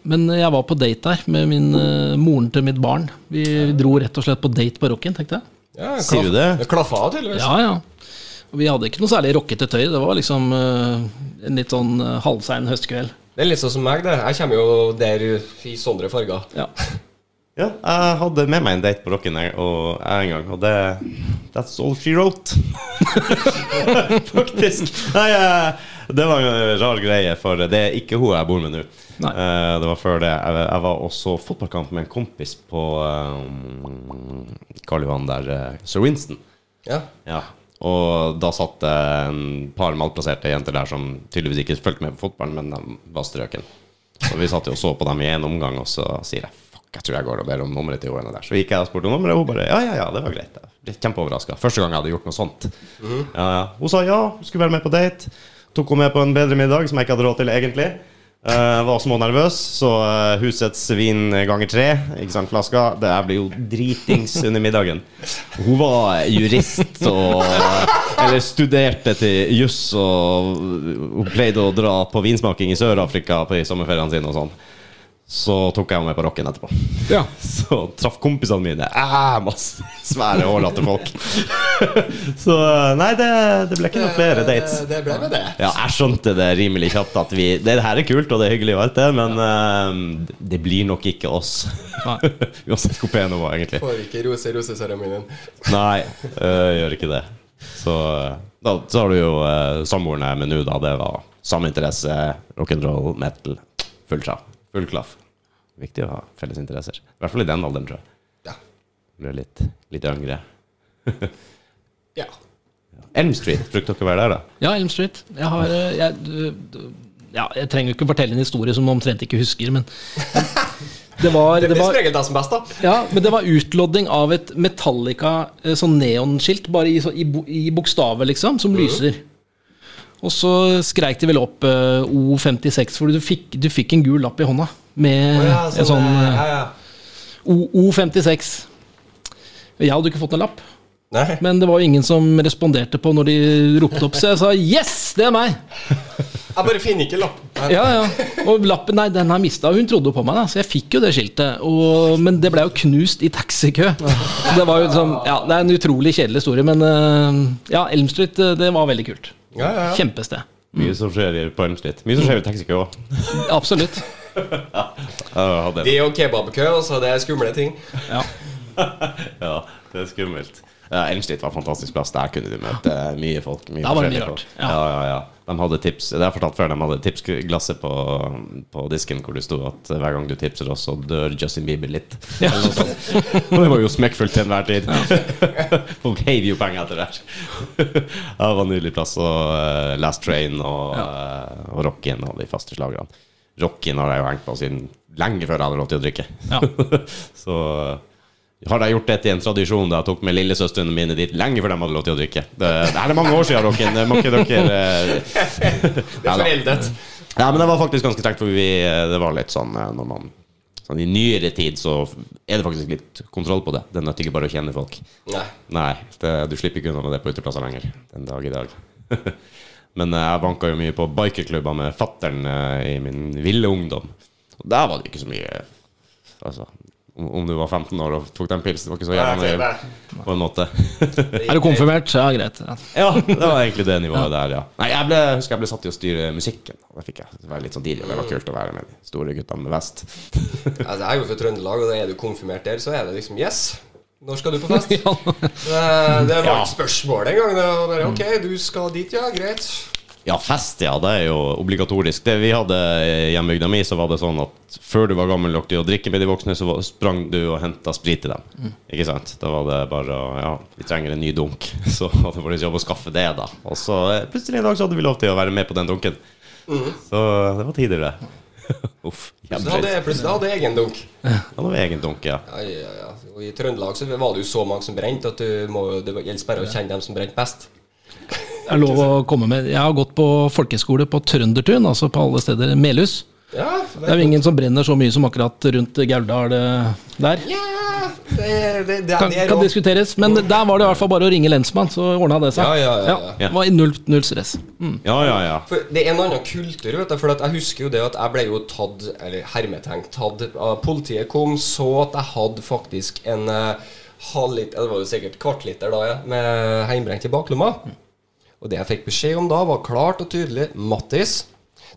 Men jeg var på date der med min, uh, moren til mitt barn. Vi dro rett og slett på date på Rocken, tenkte jeg. ja Sier du det? Det klaffa tydeligvis. Ja, ja. Og vi hadde ikke noe særlig rockete tøy. Det var liksom en litt sånn uh, halvsein høstkveld. Det er litt sånn som meg, det. Jeg kommer jo der i sånne farger. Ja. Ja, jeg hadde med meg en date på Rocken jeg- og jeg en gang, og det That's all she wrote. Faktisk. Nei, eh, det var en rar greie, for det er ikke hun jeg bor med nå. Nei. Eh, Det var før det. Jeg, var også fotballkamp med en kompis på um, Karl Johan der, eh, Sir Winston. Ja. Ja. Og da satt det en par malplasserte jenter der som tydeligvis ikke fulgte med på fotballen, men de var strøken. Så vi satt jo og så på dem i en omgang, og så sier jeg jeg tror jeg går og ber om nummeret til henne der. Så gikk jeg og spurte om nummeret, og hun bare ja, ja, ja, det var greit. Jeg ble kjempeoverraska. Første gang jeg hadde gjort noe sånt. ja, ja. Hun sa ja, hun skulle være med på date. Tok hun med på en bedre middag, som jeg ikke hadde råd til egentlig. Uh, var smånervøs, så uh, husets vin ganger tre, ikke sant, flaska. Det her blir jo dritings under middagen. Hun var jurist og Eller studerte til juss, og hun pleide å dra på vinsmaking i Sør-Afrika på sommerferiene sine og sånn. Så tok jeg henne med på rocken etterpå. Ja. Så traff kompisene mine Æh, masse svære, hårete folk. så nei, det, det ble ikke noen flere dates. Det ble med det. Ja, jeg skjønte det rimelig kjapt at vi Det her er kult, og det er hyggelig og alt det, men uh, det blir nok ikke oss. Uansett hvor pen hun var, egentlig. Får ikke rose roseseremonien. Nei, uh, gjør ikke det. Så, da, så har du jo uh, samboeren jeg er med nå, da. Det var samme interesse. Rock'n'roll, metal. Full traff. Full klaff. Viktig å ha felles interesser. I hvert fall i den alderen, tror jeg. Ja. Blir litt, litt yngre. ja. Elm Street, brukte dere å være der, da? Ja, Elm Street. Jeg har eh, jeg, ja, jeg trenger jo ikke fortelle en historie som man omtrent ikke husker, men det var, Det var, det som best, da. ja, men det var utlodding av et Metallica eh, sånn neonskilt, bare i, i, i bokstaver, liksom, som lyser. Og så skreik de vel opp eh, O56, for du fikk, du fikk en gul lapp i hånda med en sånn eh, ja, ja. O- O56. Jeg hadde ikke fått noen lapp. Nei. Men det var jo ingen som responderte på når de ropte opp, så jeg sa 'yes, det er meg'. Jeg bare finner ikke lappen. Ja, ja. Og lappen, nei, den har mista. Hun trodde jo på meg, da, så jeg fikk jo det skiltet. Og, men det ble jo knust i taxikø. Det var jo liksom, ja, det er en utrolig kjedelig historie, men eh, ja, Elm Street, eh, det var veldig kult. Ja, ja, ja. Kjempested. Mye som skjer på Elm Street. Mye som skjer i taxikø òg. Absolutt. Det er jo kebabkø, så det er skumle ting. Ja. Ja, det er skummelt. Ja, Elm var en fantastisk plass. Der kunne du møte mye folk. Mye var det mye folk. rart, ja. Ja, ja, ja. De hadde tips Det har jeg fortalt før. De hadde tipsglasset på, på disken hvor det sto at hver gang du tipser oss, så dør Justin Bieber litt. Ja. Og det var jo smekkfullt til enhver tid. Folk heiv jo penger etter hvert. det var en nydelig plass. Og uh, Last Train og, uh, og Rockin og de faste slagerne. Rockin har jeg jo hengt på siden lenge før jeg hadde lov til å drikke. Ja. Så har jeg gjort det til en tradisjon da jeg tok med lillesøstrene mine dit lenge før de hadde lov til å drikke. Det, det er mange år siden, Rockin. Det må ikke dere eh, Det er foreldet. Ja, men det var faktisk ganske strengt, for vi, det var litt sånn eh, når man Sånn I nyere tid så er det faktisk litt kontroll på det. Det nytter ikke bare å kjenne folk. Nei. Nei, det, du slipper ikke unna med det på uteplasser lenger den dag i dag. Men eh, jeg vanka jo mye på bikerklubber med fattern i min ville ungdom. Og der var det ikke så mye Altså, om, du var 15 år og tok den pilsen, det var ikke så jævla mye, på en måte. Er du konfirmert? Ja, greit. Ja. Ja, det var egentlig det nivået der, ja. Nei, jeg ble, husker jeg ble satt til å styre musikken. Da fikk jeg være litt sånn DJ, og det var kult å være med de store guttene med vest. Altså, jeg er jo fra Trøndelag, og da er du konfirmert der, så er det liksom Yes! Når skal du på fest? Ja. Det, det var et spørsmål engang. Det var bare OK, du skal dit, ja. Greit. Ja, fest, ja. Det er jo obligatorisk. Det vi hadde i hjembygda mi, så var det sånn at før du var gammel nok til å drikke med de voksne, så sprang du og henta sprit til dem. Ikke sant? Da var det bare Ja, vi trenger en ny dunk. Så hadde det vært jobb å skaffe det, da. Og så eh, plutselig en dag så hadde vi lov til å være med på den dunken. Så det var tider, det. Uff. Så da hadde jeg plutselig hadde jeg egen dunk. Ja, det var egen dunk, ja. Ja, ja, ja. Og I Trøndelag så var det jo så mange som brente at du må, det gjelder bare å kjenne dem som brente best. Jeg, lov å komme med Jeg har gått på folkeskole på Trøndertun, altså på alle steder. Melhus. Ja, Det er jo ingen som brenner så mye som akkurat rundt Gauldal eh, der. ja det, det, det, Kan, kan diskuteres, men der var det i hvert fall bare å ringe lensmann, så ordna det seg. Ja, ja, ja, ja. det var null, null stress. Mm. Ja, ja, ja. For Det er en annen kultur. vet du For at Jeg husker jo det at jeg ble jo tatt Eller hermetenkt tatt Politiet kom, så at jeg hadde faktisk en uh, halvliter Det var jo sikkert kvartliter da, ja, med heimbrent i baklomma. Og det jeg fikk beskjed om da, var klart og tydelig Mattis,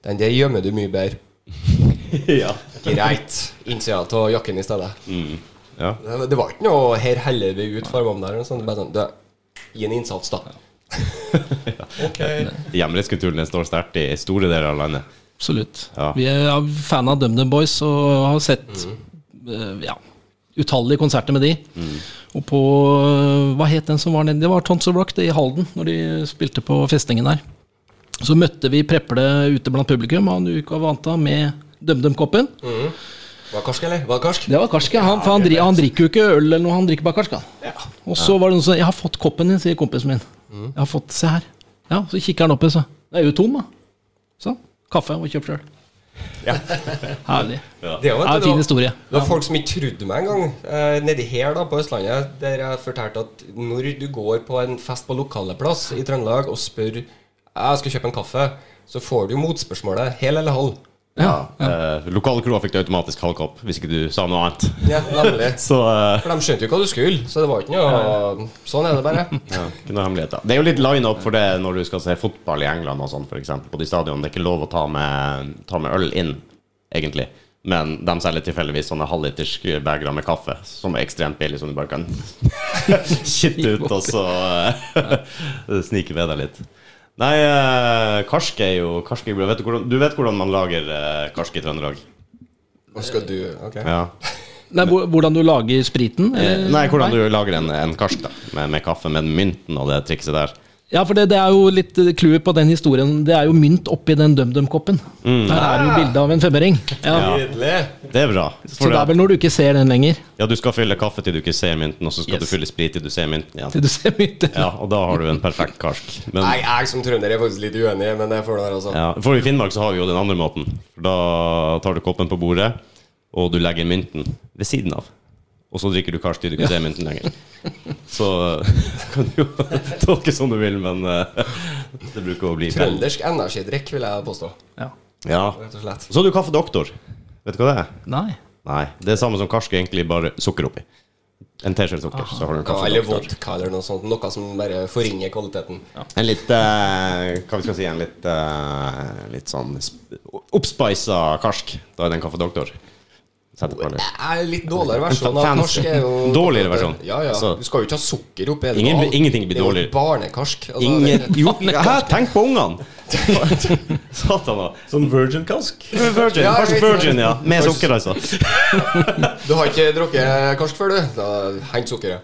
den der gjemmer du mye bedre. ja. Greit. Innsida av jakken i stedet. ja. Det, det var ikke noe 'her heller vi ut' fargene der. Sånn. Det Bare sånn, Gi en innsats, da. ok. Hjemmelighetskulturen den står sterkt i store deler av landet. Absolutt. Ja. Vi er fan av DumDum Boys og har sett eh, ja, utallige konserter med de. Og på eh, Hva het den som var nede? Det var Tons of Rock det i Halden, når de spilte på festningen der. Så møtte vi Preple ute blant publikum, og han Uka Vanta med DumDum-koppen. Var det karsk, eller? Var det karsk? Det var karsk, ja. Han, han, han drikker jo ikke øl eller noe, han drikker bare karsk. Ja. Og så var det noen som 'Jeg har fått koppen din', sier kompisen min. Mm. 'Jeg har fått, Se her'. Ja, Så kikker han oppi, så. Det er jo tom, da. Sånn. Kaffe og kjøpt sjøl. Herlig. Det var, Det er en fin historie. Det var folk som ikke trodde meg engang. Eh, nedi her da på Østlandet, der jeg fortalte at når du går på en fest på lokaleplass i Trøndelag og spør jeg skal kjøpe en kaffe, så får du motspørsmålet hel eller halv. Ja, Eh, lokale kroa fikk det automatisk halv kopp, hvis ikke du sa noe annet. Ja, nemlig. Så eh, For de skjønte jo hva du skulle, så det var ikke noe Sånn er det bare. ja, ikke noe hemmeligheter. Det er jo litt line-up for det når du skal se fotball i England og sånn, f.eks. På de stadionene. Det er ikke lov å ta med, ta med øl inn, egentlig. Men de selger tilfeldigvis sånne halvliters bagere med kaffe, som er ekstremt billig, som du bare kan kitte ut og så eh, snike med deg litt. Nei, eh, karsk er jo karsk er vet du, hvordan, du vet hvordan man lager eh, karsk i Trøndelag? Hva skal du Ok. Ja. Nei, Hvordan du lager spriten? Eh. Nei, hvordan du lager en, en karsk da med, med kaffe, med mynten og det trikset der. Ja, for det, det er jo litt clouet på den historien. Det er jo mynt oppi den DumDum-koppen. Mm. Der er det jo bilde av en femmering. Ja. Ja. Det er bra. Så det er vel når du ikke ser den lenger. Ja, du skal fylle kaffe til du ikke ser mynten, og så skal Yes. du fylle sprit til du ser mynten igjen. Til du ser mynten. Ja, og da har du en perfekt karsk. Men Nei, jeg som trønder er faktisk litt uenig, men jeg får det der, altså. ja, for i Finnmark så har vi jo den andre måten. Da tar du koppen på bordet, og du legger mynten ved siden av. Og så drikker du karsk til du ikke ser mynten lenger. Så kan du jo tolke som du vil, men eh, det bruker å bli. Trøndersk energidrikk, vil jeg påstå. Ja. Ja. Rett og slett. Så har du Kaffe Doktor. Vet du hva det er? Nei. Nei. Det er samme som karsk, egentlig bare sukker oppi. En teskje sukker, så har du en Ja, eller vodka eller noe sånt. Noe som bare forringer kvaliteten. En litt uh, Hva vi skal si En litt, uh, litt sånn oppspeisa karsk. Da er det en Kaffe På litt. Er litt dårligere versjon av karsk. er jo Dårligere versjon. Ja, ja. Så- Du skal jo ikke ha sukker oppi. det Ingen- ingenting blir Det er jo dårligere. Barnekarsk. Altså, Ingen Jo, hæ, tenk på ungene! Satan, da. Sånn virgin-kask. Virgin, Ja, Karsk Virgin, ja. Med Karsk- sukker, altså. Du har ikke drukket karsk før, du? Da henger sukkeret.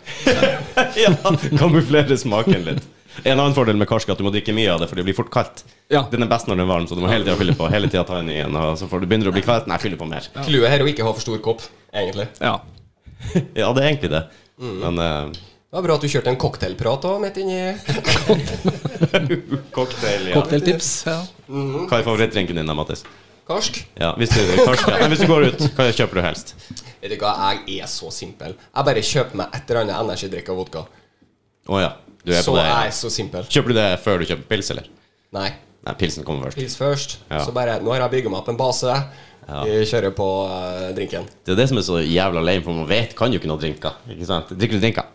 Ja, Kamuflere smaken litt. En annen fordel med karsk er at du må drikke mye av det, for det blir fort kaldt. Ja. Den er best når den er varm, så du må hele tida fylle på. Hele tiden ta en ny en, og så får du begynner å bli kveld. Nei, fylle på mer. Clouet her er å ikke ha for stor kopp, egentlig. Ja. Ja, det er egentlig det. Mm. Men uh, Det var bra at du kjørte en cocktailprat òg, midt inni cocktail, ja. Cocktailtips. Ja. Hva er favorittdrinken din da, Mattis? karsk. Ja, hvis du, karsk, ja. Nei, hvis du går ut, hva kjøper du helst? Vet du hva, jeg er så simpel. Jeg bare kjøper meg et eller annet energidrikk og vodka. Å ja. Du er Så på det. jeg er så simpel. Kjøper du det før du kjøper pils, eller? Nei. Nei, pilsen kommer først. Pils først. Ja. Så bare Nå har jeg bygga meg opp en base. Vi kjører på uh, drinken. Det er det som er så jævla lame, for man vet kan jo ikke noe drinker. Ikke sant? Drikker du drinker?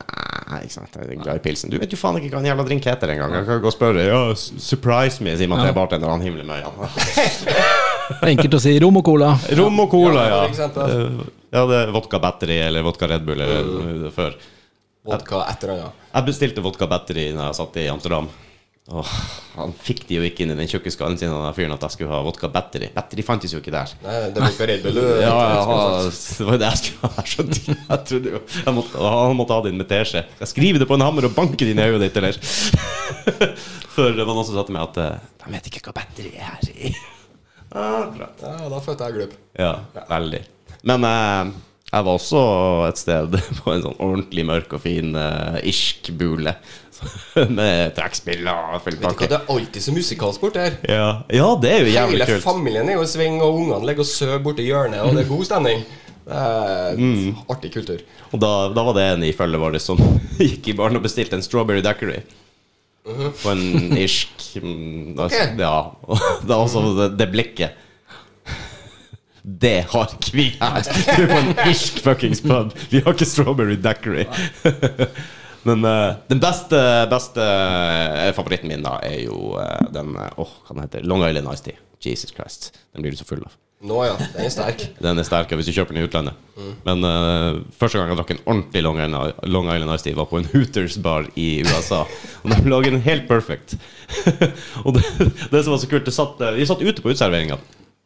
Nei, ikke sant. Jeg er glad i pilsen. Du vet jo faen ikke hva en jævla drink heter engang. Jeg kan gå og spørre. Ja, surprise me, sier man til bartender, han himler med øynene. Enkelt å si rom og cola. Rom og cola, Ja, ja. Eh, Ja, det er vodka battery eller vodka Red Bull eller mm. før. Vodka etter annet. Jeg bestilte vodka battery når jeg satt i Amsterdam. Åh, han fikk de jo ikke inn i den tjukke skallen sin, han fyren, at jeg skulle ha vodka battery. Battery fantes jo ikke der. Nei, det var ikke Red Bull. Ja, ja, det var det jeg skulle ha. Jeg. Jeg trodde jo jeg måtte, Han måtte ha din med teskje. Jeg skrive det på en hammer og banke det inn i øyet ditt, eller? Før det var noen som sa til meg at eh, de vet ikke hva battery er i. Akkurat. Ja, da følte jeg glupp. Ja, veldig. Men eh, jeg var også et sted på en sånn ordentlig mørk og fin uh, irsk bule. Med trekkspill og full pakke. Det er alltid så musikalsport her. Ja. ja, det er jo jævlig Hele kult. familien er jo i sving, og ungene ligger og sover borti hjørnet, og det er god stemning. Det er Mm. artig kultur. Og da, da var det en i følget vårt som gikk i baren og bestilte en strawberry daiquiri. På en irsk mm, altså, Ok. Ja. Og da også det, det blikket. Det har ikke vi her! Vi er på en irsk fuckings pub. Vi har ikke strawberry daiquiri. Men uh, den beste, beste eh, favoritten min da er jo uh, den Åh, oh, hva den heter Long Island Ice Tea. Jesus Christ. Den blir du så full av. Nå ja, den er sterk. Den er sterk, hvis du kjøper den i utlandet. Men uh, første gang jeg drakk en ordentlig Long Island, Long Island Ice Tea, var på en Hooters-bar i USA. Og de lager den helt perfect. og det, det som var så kult, det satt, vi satt ute på uteserveringa.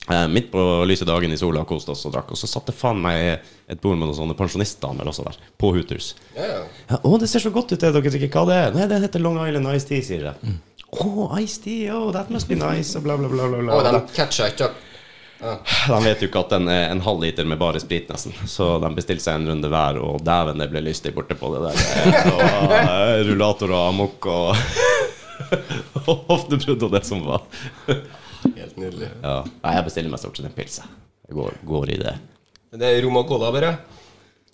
Eh, midt på lyse dagen i sola, koste oss og drakk. Og så satt det faen meg et bord med noen sånne pensjonistdamer også der, på Hooters. Yeah. ja. Ja, å, det ser så godt ut, det dere drikker. Hva det er? Nei, det heter Long Island Ice Tea, sier jeg. Å, Ice Tea, oh, that must be nice, og bla, bla, bla. bla, bla. Oh, de catcha ikke De vet jo ikke at den er en halv liter med bare sprit, nesten. Så de bestilte seg en runde hver, og dæven, det ble lystig borte på det der. Og eh, rullator og amok og og hoftebrudd og det som var. Nydelig. Ja. Nei, jeg bestiller meg stort sett en pils. jeg. Jeg går, går i det. Det er rom og cola, bare.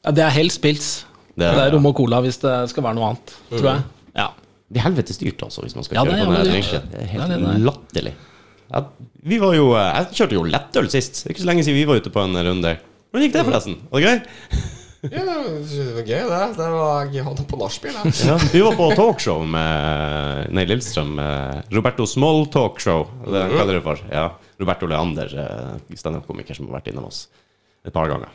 Ja, det er helst pils. Det Det er- er, rom og cola hvis det skal være noe annet, tror jeg. Ja. Det er helvetes dyrt, altså, hvis man skal Ja, kjøre er på den drinken. Det er Ja, helt det er det. latterlig. Ja, vi var jo eh, Jeg kjørte jo lettøl sist. Det er ikke så lenge siden vi var ute på en runde. Hvordan gikk det, forresten? Var det gøy? Ja, det var gøy, det. det var, jeg hadde på nachspiel. Ja, vi var på talkshow med Nei, Lillestrøm. eh, Roberto Small Talkshow, det er det kaller det for. Ja. Roberto Leander, eh, standup-komiker som har vært innom oss et par ganger.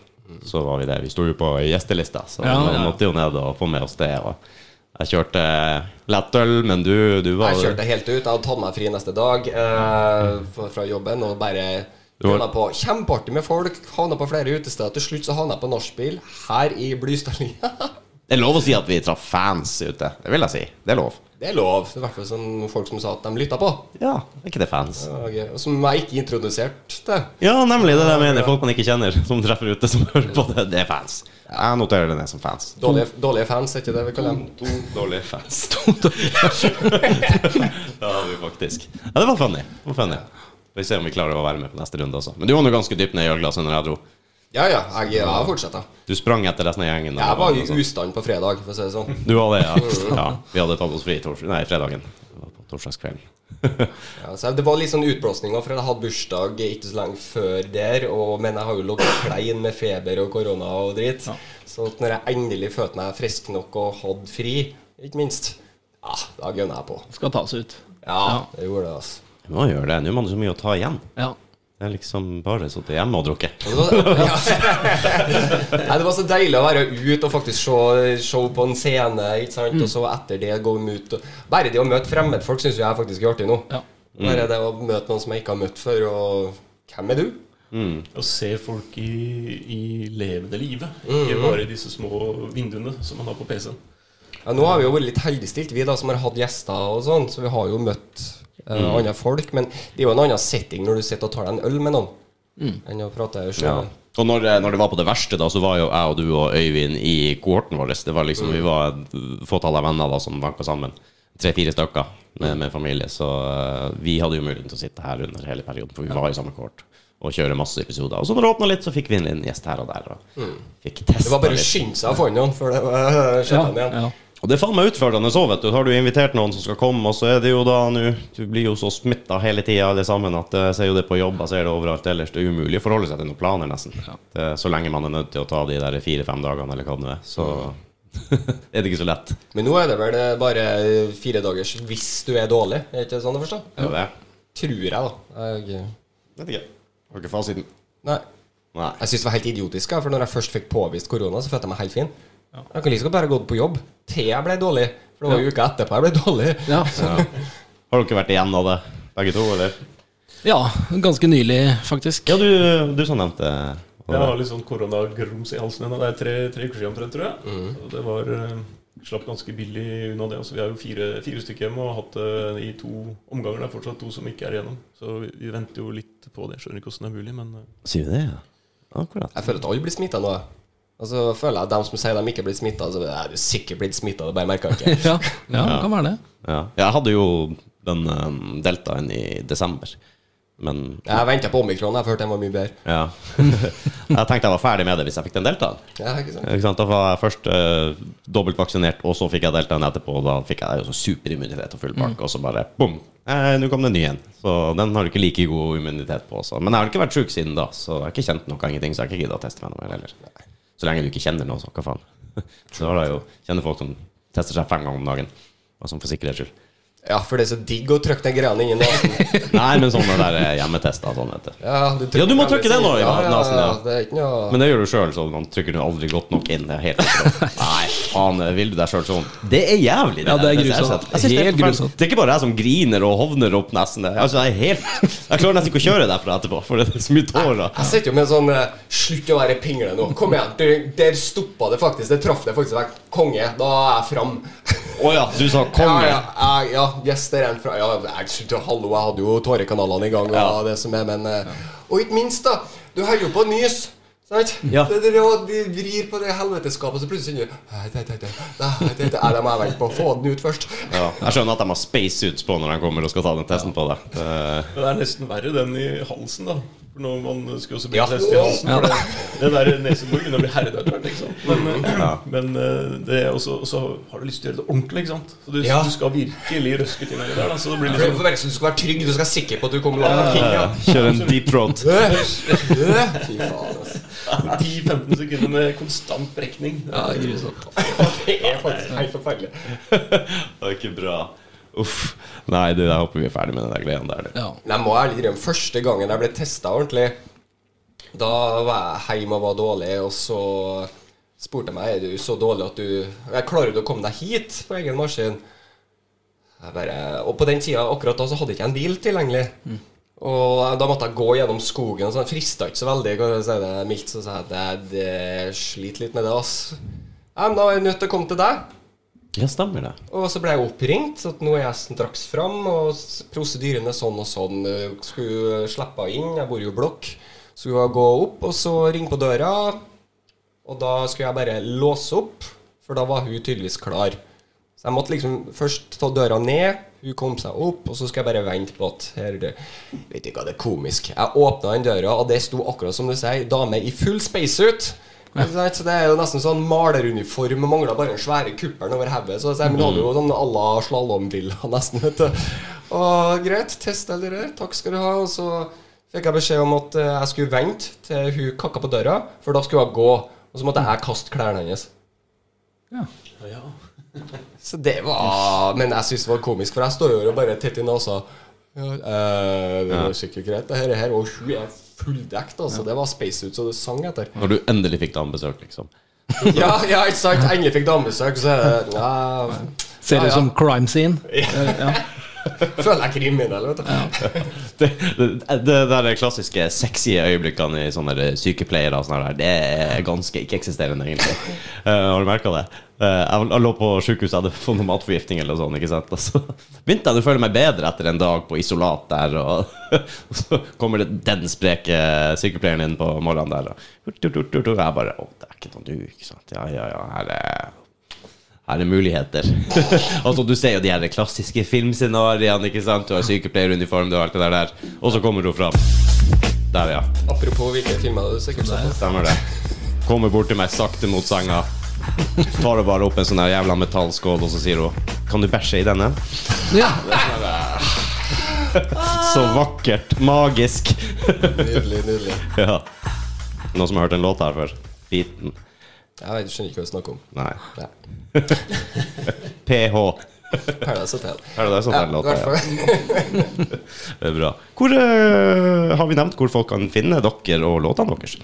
Så var vi der. Vi sto jo på gjestelista, så Ja, vi ja. måtte jo ned og få med oss det. Og jeg kjørte lettøl, men du, du var Jeg kjørte helt ut. Jeg hadde tatt meg fri neste dag eh, fra- jobben og bare var- på kjempeartig med folk. Havna på flere utesteder. Til slutt så havna jeg på nachspiel her i Blystadlia. Det er lov å si at vi traff fans ute. Det vil jeg si. Det er lov. Det er lov. I hvert fall sånn folk som sa at de lytta på. Ja, ikke det fans? Og Som jeg ikke introduserte til. Ja, nemlig. Det er det jeg mener. Folk man ikke kjenner, som treffer ute, som hører på det. Det er fans. Jeg noterer det ned som fans. Dårlige, dårlige fans, er ikke det vi kaller dem? To dårlige fans. det har vi faktisk. Ja, det var funny. Det var funny. Vi ser om vi klarer å være med på neste runde også. Men du var nå ganske dypt ned i ølglasset når jeg dro. Ja, ja. Jeg, jeg fortsetter. Du sprang etter resten av gjengen. Jeg var i sånn. ustand på fredag, for å si det sånn. Du var det, ja. ja. Vi hadde tatt oss fri tors nei, fredagen. På torsdagskvelden. Ja, så det var litt sånn utblåsninger, for jeg hadde bursdag ikke så lenge før der. Og, men jeg har jo ligget klein med feber og korona og dritt. Så at når jeg endelig følte meg frisk nok og hadde fri, ikke minst, ja, da gønna jeg på. Skal tas ut. Ja, det gjorde det, altså. Du må gjøre det. Nå er man så mye å ta igjen. Ja. Det er liksom bare sittet hjemme og drukket. Ja. Nei, det var så deilig å være ute og faktisk se show på en scene, ikke sant? og så etter det gå ut. Og bare det å møte fremmedfolk syns jeg faktisk er artig nå. Ja. Bare det å møte noen som jeg ikke har møtt før, og hvem er du? Å se folk i, i levende live, ikke bare i disse små vinduene som man har på PC-en. Ja, nå har vi jo vært litt heldigstilt, vi da som har hatt gjester og sånn, så vi har jo møtt eh, andre folk. Men det er jo en annen setting når du sitter og tar deg en øl med noen, enn å prate Ja. Og når, når det var på det verste, da, så var jo jeg og du og Øyvind i kohorten vår. Det var liksom, Vi var et fåtall av venner da som banka sammen. Tre-fire stykker med, med familie. Så uh, vi hadde jo muligheten til å sitte her under hele perioden, for vi var i samme kohort. Og kjøre masse episoder. Og så når det åpna litt, så fikk vi inn en gjest her og der. Og fikk testa Det var bare å skynde seg å få noen før det skjedde Ja, igjen. ja. Og det er faen meg utfordrende så, vet du. Har du invitert noen som skal komme, og så er det jo da nå Du blir jo så smitta hele tida, alle sammen, at jeg ser jo det på jobb, jeg ser det overalt ellers. Det er umulig å forholde seg til noen planer, nesten. Det, så lenge man er nødt til å ta de der fire-fem dagene, eller hva det nå er, så er det ikke så lett. Men nå er det vel eh, bare fire dagers hvis du er dårlig, er ikke sånn å forstå? Jo det. Tror jeg, da. Jeg, Vet ikke. Har ikke fasiten. nei. Nei. Jeg syns det var helt idiotisk, for når jeg først fikk påvist korona, så følte jeg meg helt fin. Jeg kan like liksom bare gått på jobb til jeg ble dårlig. For det var jo uka etterpå jeg ble dårlig. Ja. Har dere vært igjen av det, begge to, eller? ja, ganske nylig, faktisk. Ja, du, du som nevnte Jeg har litt sånn koronagrums i halsen ennå. Det er tre, tre uker siden omtrent, tror jeg. Så det var eh, Slapp ganske billig unna det. Altså, vi har jo fire, fire stykker hjemme og har hatt det i to omganger. Det er fortsatt to som ikke er igjennom. Så vi, vi venter jo litt på det. Skjønner ikke hvordan det er mulig, men eh, Sier du det, ja? Akkurat. Jeg føler at alle blir smitta nå. Og så føler jeg at de som sier de ikke blir smitta, så er du sikkert blitt smitta, det bare jeg ikke. Ja, ja, det kan være det. Ja. Jeg hadde jo den um, deltaen i desember, men Jeg venta på omikron, jeg følte den var mye bedre. ja. jeg tenkte jeg var ferdig med det hvis jeg fikk den deltaen. Ja, ikke sant? Ikke sant? Da var jeg først uh, dobbeltvaksinert, og så fikk jeg deltaen etterpå. Og da fikk jeg jo så superimmunitet og full Mm. og så bare bom! Eh, Nå kom det en ny en. Så den har du ikke like god immunitet på. Også. Men jeg har ikke vært sjuk siden da, så jeg har ikke kjent noe ingenting. Så jeg har ikke gidda å teste meg noe mer heller. Så lenge du ikke kjenner noe, så hva faen. Så har jeg jo kjenner folk som tester seg fem ganger om dagen. Og sånn for sikkerhets skyld. Ja, for det er så digg å trykke den greia inn i nesen. Nei, men sånne der eh, hjemmetester sånn, heter. Ja, du, Ja, du må trykke den nå i ja, ja, nesen, ja. Det er ikke noe Men det gjør du sjøl, så man trykker du aldri godt nok inn. Helt. Nei, faen, vil du deg sjøl sånn? Det er jævlig. Ja, det er grusomt. synes- det er grusomt. Det er ikke bare jeg som griner og hovner opp nesten. Altså, jeg er helt Jeg klarer nesten ikke å kjøre derfra etterpå, for det er så mye tårer. Jeg sitter jo med en sånn eh, Slutt å være pingle nå. Kom igjen. Der, der stoppa det faktisk. Det traff det faktisk vekk. Konge. Da er jeg fram. Å ja, du sa konge. Ja, ja, ja, yes, det er en fra Ja, jeg, hallo, jeg hadde jo tårekanalene i gang, og Ja. det som er, men eh, Og ikke minst, da. Du holder jo på å nyse. Sant? Ja. Det, det, de vrir på det helveteskapet, så plutselig kjenner du Nei, det, jeg vente på. Få den ut først. Ja, jeg skjønner at de har spacesuits på når de kommer og skal ta den testen på deg. Det- Men det er nesten verre den i halsen, da. For når man skal også Ja. bli test i halsen. For det, det der neseboret begynner å bli herda etter hvert. sant? Men, eh, Ja. men eh, det er også, og så har du lyst til å gjøre det ordentlig. ikke sant? Så du, Ja. du skal virkelig røske til deg der. da Så det blir liksom Sånn... du skal være trygg, du skal være sikker på at du kommer langt. Ja. Kjøre en deep throat. Fy faen, altså. 10-15 sekunder med konstant brekning. Ja, grusomt. Det er faktisk helt forferdelig. Det var ikke bra. Uff. Nei, det der håper vi er ferdig med den der gleden der. Ja. Men Jeg må ærlig innrømme, første gangen jeg ble testa ordentlig, da var jeg hjemme og var dårlig, og så spurte jeg meg er du så dårlig at du jeg Klarer du å komme deg hit på egen maskin? Jeg bare, og på den tida akkurat da så hadde jeg ikke en bil tilgjengelig. Og da måtte jeg gå gjennom skogen. og sånn, Frista ikke så veldig. Jeg si det mildt, så sa jeg at jeg det sliter litt med det. ass. Ja, men Da var jeg nødt til å komme til deg. Ja, stemmer det. Og så ble jeg oppringt, at nå er jeg straks fram, og prosedyrene prosedyren er sånn og sånn. Skulle slippe inn, jeg bor jo i blokk. Skulle jeg gå opp, og så ringe på døra. Og da skulle jeg bare låse opp, for da var hun tydeligvis klar. Så jeg måtte liksom først ta døra ned, hun kom seg opp, og så skal jeg bare vente på at her det, Vet ikke hva det er komisk. Jeg åpna den døra, og det sto akkurat som du sier, dame i full spacesuit. Ja. Så det er jo nesten sånn maleruniform, mangla bare den svære kuppelen over hodet. Så jeg- hadde jo sånn à la slalåmbriller, nesten. vet du Og greit, test eller rør, takk skal du ha. Og så fikk jeg beskjed om at eh, jeg skulle vente til hun kakka på døra, for da skulle hun gå. Og så måtte jeg kaste klærne hennes. Ja. Ja. Så det var Men jeg syns det var komisk, for jeg står jo og bare tett og sa Ja, eh, det var sikkert greit, det her, her. Og hun er fulldekt, altså. Det var spacesuit så det sang etter. Når du endelig fikk damebesøk, liksom. Ja, ja, ikke sant? Endelig fikk damebesøk, så ja, Ser Ja, ut ja. som crime scene. Ja. Føler jeg kriminell, vet du. Det, det, det der klassiske sexy øyeblikkene i sånne sykepleiere og sånn det er ganske ikke-eksisterende, egentlig. Uh, har du merka det? Uh, jeg, jeg lå på sykehuset, hadde fått noe matforgiftning eller sånt. ikke sant? Og begynte jeg å føle meg bedre etter en dag på isolat der, og, og så kommer det den spreke sykepleieren inn på morgenen der, og jeg bare Å, det er ikke noe du, ikke sant? Ja, ja, ja, her er her er muligheter. altså Du ser jo de her klassiske filmscenarioene. ikke sant? Du har sykepleieruniform, du har alt det der. Og så kommer hun fram. Der, ja. Apropos hvilke filmer du sikkert på. Stemmer det. Kommer bort til meg sakte mot senga. Tar hun bare opp en sånn her jævla metallskål, og så sier hun Kan du bæsje i denne? Ja. Så vakkert. Magisk. Nydelig, nydelig. ja. Noen som har hørt en låt her før? Beaten? Jeg vet, skjønner ikke hva du snakker om. Nei. Nei. PH. Paradise Hotel. Det det som Ja? Ja. Det er bra. Hvor uh, Har vi nevnt hvor folk kan finne dere og låtene deres?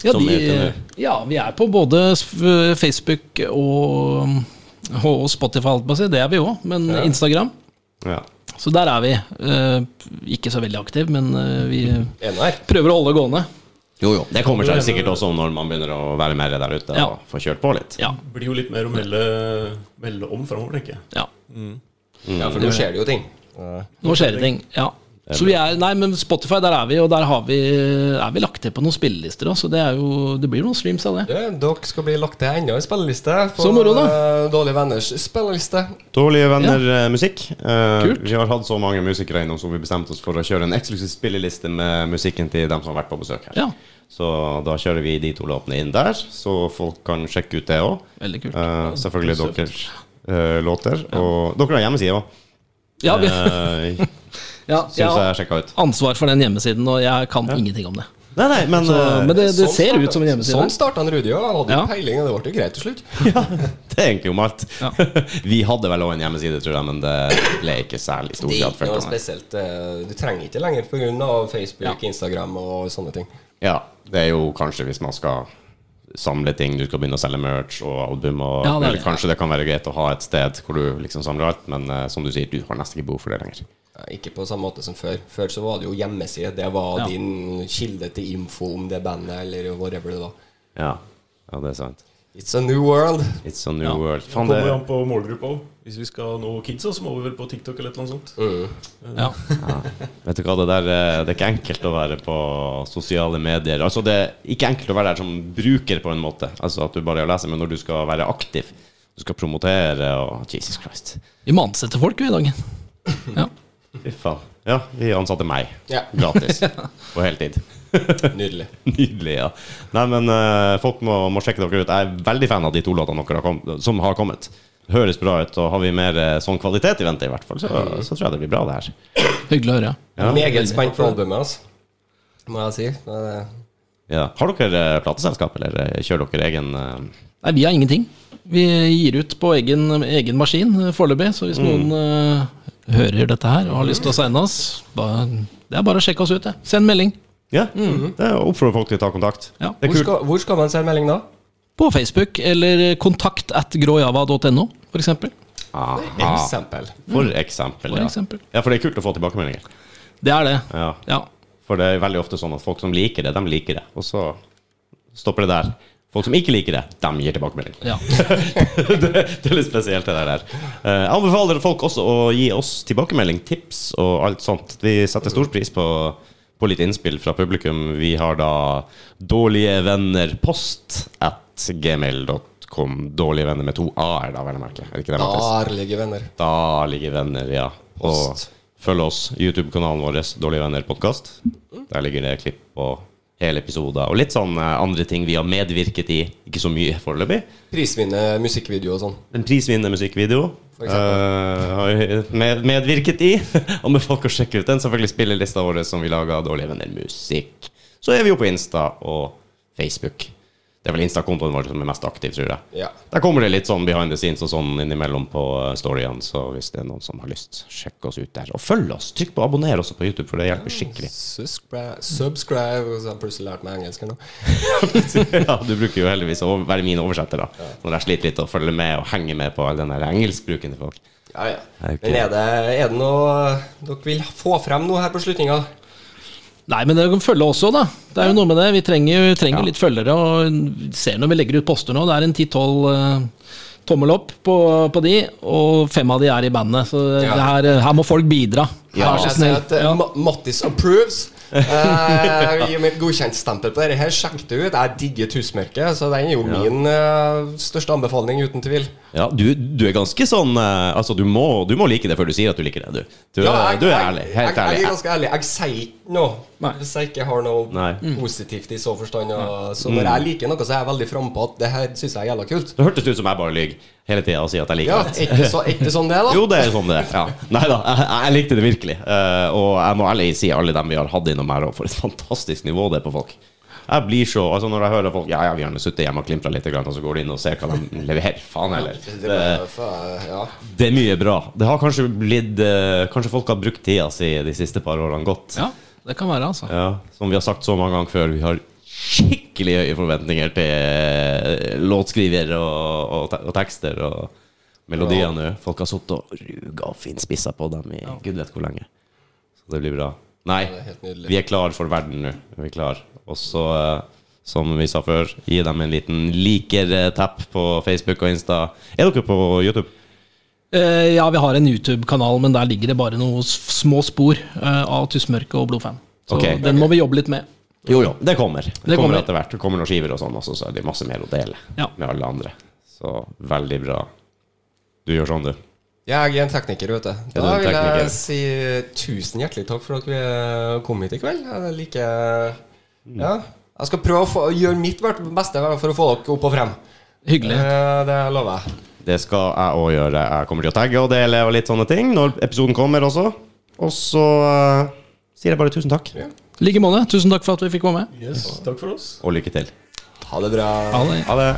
Ja, de, ja, vi er på både Facebook og, og Spotify, alt på å si. Det er vi òg. Men Instagram. Ja. Så der er vi. Uh, ikke så veldig aktiv, men uh, vi Er prøver å holde gående. Jo, jo. Det kommer seg sikkert også når man begynner å være mer der ute Ja. og få kjørt på litt. Ja. Det blir jo litt mer å melde, melde om framover, tenker jeg. ja. Ja, for nå skjer det jo ting. Nå skjer det ting. Ja. Så vi er, nei, men Spotify, der er vi, og der har vi, er vi lagt til på noen spillelister òg, så det, er jo, det blir noen streams av det. Du, dere skal bli lagt til enda en spilleliste på Så moro, da. eh, Dårlige venners spilleliste. Dårlige venner eh, musikk. Uh, Kult. vi har hatt så mange musikere innom som vi bestemte oss for å kjøre en eksklusiv spilleliste med musikken til dem som har vært på besøk her. Ja, Så da kjører vi de to låtene inn der, så folk kan sjekke ut det òg. kult. selvfølgelig deres uh, låter. Og dere har hjemmeside òg. Ja, vi, Uh, ja, Syns jeg jeg har sjekka ut. ansvar for den hjemmesiden, og jeg kan ingenting om det. Nei, nei, men, Så, eh, men det, det Sånn ser ut som en hjemmeside. Sånn starta Rudi òg. Han hadde jo Ja. peiling, og det ble jo greit til slutt. det er egentlig om alt. Ja. vi hadde vel òg en hjemmeside, tror jeg, men det ble ikke særlig stor grad fulgt av. spesielt. eh, Du trenger ikke lenger pga. Facebook, Instagram og sånne ting. Ja, det er jo kanskje hvis man skal samle ting, du skal begynne å selge merch og album, og Ja, det er eller det. kanskje det kan være greit å ha et sted hvor du liksom samler alt, men uh, som du sier, du har nesten ikke behov for det lenger. Ja, Ikke på samme måte som før. Før så var det jo hjemmeside. Det var Ja. din kilde til info om det bandet eller whatever det var. Ja, ja det er sant. It's a new world. It's a new Ja. world. Det kommer det, an på målgruppa òg. Hvis vi skal nå kidsa, så må vi vel på TikTok eller et eller annet sånt. Ja. vet du hva, det der eh, Det er ikke enkelt å være på sosiale medier. Altså, det er ikke enkelt å være der som bruker, på en måte. Altså at du bare leser, men når du skal være aktiv, du skal promotere og Jesus Christ. Vi må ansette folk vi i dag. Ja. Fy faen. Ja, vi ansatte meg. Ja. Gratis. På heltid. Nydelig. Nydelig, ja. Nei, men uh, folk må, må sjekke dere ut. Jeg er veldig fan av de to låtene dere har kom, som har kommet. Høres bra ut, og har vi mer uh, sånn kvalitet i vente, i hvert fall, så, så tror jeg det blir bra, det her. Hyggelig å høre. Ja. Meget spent på albumet, altså. Må jeg si. Det Ja. Har dere eh, plateselskap, eller eh, kjører dere egen eh, Nei, vi har ingenting. Vi gir ut på egen, egen maskin foreløpig, så hvis noen uh, hører dette her og har lyst til å signe oss, bare, det er bare å sjekke oss ut. det. Send melding Ja, det oppfordrer folk til å ta kontakt. Ja. Det er Hvor skal, hvor skal man sende melding da? på Facebook eller kontakt at gråjava.no, for eksempel. For Eksempel. For eksempel, For ja. eksempel. Ja, for det er kult å få tilbakemeldinger. Det er det. Ja. Ja. For det er veldig ofte sånn at folk som liker det, de liker det. Og så stopper det der. Folk som ikke liker det, de gir tilbakemelding. ja. det, det er litt spesielt, det der. Eh, Jeg anbefaler folk også å gi oss tilbakemelding, tips og alt sånt. Vi setter stor pris på, på litt innspill fra publikum. Vi har da dårlige venner post at gmail.com. Dårlige venner med to a-er, da, vel å merke. Er det ikke det, Mattis? Venner. Da ligger venner, ja. Og Post. Følg oss, i YouTube-kanalen vår, Dårlige venner podkast. Der ligger det klipp og hele episoder. Og litt sånn eh, andre ting vi har medvirket i. Ikke så mye foreløpig. Prisvinnende musikkvideo og sånn. En prisvinnende musikkvideo. Eh, har vi med, medvirket i. Anbefaler folk å sjekke ut den. Selvfølgelig spillelista vår som vi laga, Dårlige venner musikk. Så er vi jo på Insta og Facebook. Det er vel Insta-kontoen vår som er mest aktiv, tror jeg. Ja. Der kommer det litt sånn behind the scenes og sånn innimellom på eh, storyene, så hvis det er noen som har lyst, sjekk oss ut der. Og følg oss! Trykk på abonner også på YouTube, for det hjelper skikkelig. Subscribe, subscribe så har jeg plutselig lært meg engelsk her nå. ja, du bruker jo heldigvis å være min oversetter, da. Når jeg sliter litt å følge med og henge med på all den der engelskbruken til folk. Ja, ja. Okay. Men er det, er det noe dere vil få frem nå her på slutninga? Nei, men det kan følge også, da. Det er jo noe med det. Vi trenger, vi trenger Ja. litt følgere. Og ser når vi legger ut poster nå, det er en 10-12 uh, tommel opp på, på de, og fem av de er i bandet. Så Ja. det her, her må folk bidra. Ja. Vær så snill. eh. Mattis approves. Eh, Gi et godkjentstempel på dette. her Sjekk det ut. Jeg digger Tusmørket, så den er jo min uh, største anbefaling, uten tvil. Ja, du, du er ganske sånn uh, Altså, du må, du må like det før du sier at du liker det, du. Du, Ja, jeg- du er ærlig. Helt jeg, ærlig. Jeg er ganske ærlig. Jeg sier ikke noe hvis jeg ikke har noe Nei. positivt i så forstand. Og, så når jeg liker noe, så er jeg veldig frampå at det her syns jeg er jævla kult. Det hørtes ut som jeg bare lyver hele tida og sier at jeg liker Ja, det. Ja, ikke så, er ikke sånn det, da? Jo, det er sånn det er. Ja. Nei da, jeg, jeg likte det virkelig. Uh, og jeg må ærlig si alle dem vi har hatt innom her, og for et fantastisk nivå det er på folk. Jeg blir så, altså Når jeg hører folk Ja, ja, vi har sitte hjemme og klimpra litt, og så går de inn og ser hva de leverer. Faen heller. Det, Det, er- for- ja. det er mye bra. Det har kanskje blitt eh, Kanskje folk har brukt tida si de siste par årene godt. Ja, det kan være, altså. Ja, som vi har sagt så mange ganger før, vi har skikkelig høye forventninger til eh, låtskriver og, og, og tekster og melodier nå. Folk har sittet og ruga og finspissa på dem i gud vet hvor lenge. Så det blir bra. Nei, ja, er vi er klar for verden nå. Vi er klar. Og så, eh, som vi sa før, gi dem en liten liker-tapp på Facebook og Insta. Er dere på YouTube? Eh, ja, vi har en YouTube-kanal, men der ligger det bare noen små spor eh, av Tussmørke og Blodfan. Så okay. den må vi jobbe litt med. Jo, jo, det kommer. Det, Det kommer kommer. etter hvert. Det kommer noen skiver og sånn også, så er det masse mer å dele Ja. med alle andre. Så veldig bra. Du gjør sånn, du. Jeg er en tekniker, vet du. du Da vil jeg si tusen hjertelig takk for at vi kom hit i kveld. Jeg liker Ja. Jeg skal prøve å få, gjøre mitt beste for å få dere opp og frem. Hyggelig. Eh, Det lover jeg. Det skal jeg òg gjøre. Jeg kommer til å tagge og dele og litt sånne ting når episoden kommer også. Og så uh, sier jeg bare tusen takk, Ja. I like måte. Tusen takk for at vi fikk komme med. Yes, takk for oss. og lykke til. Ha det bra. Ha det. Ha det.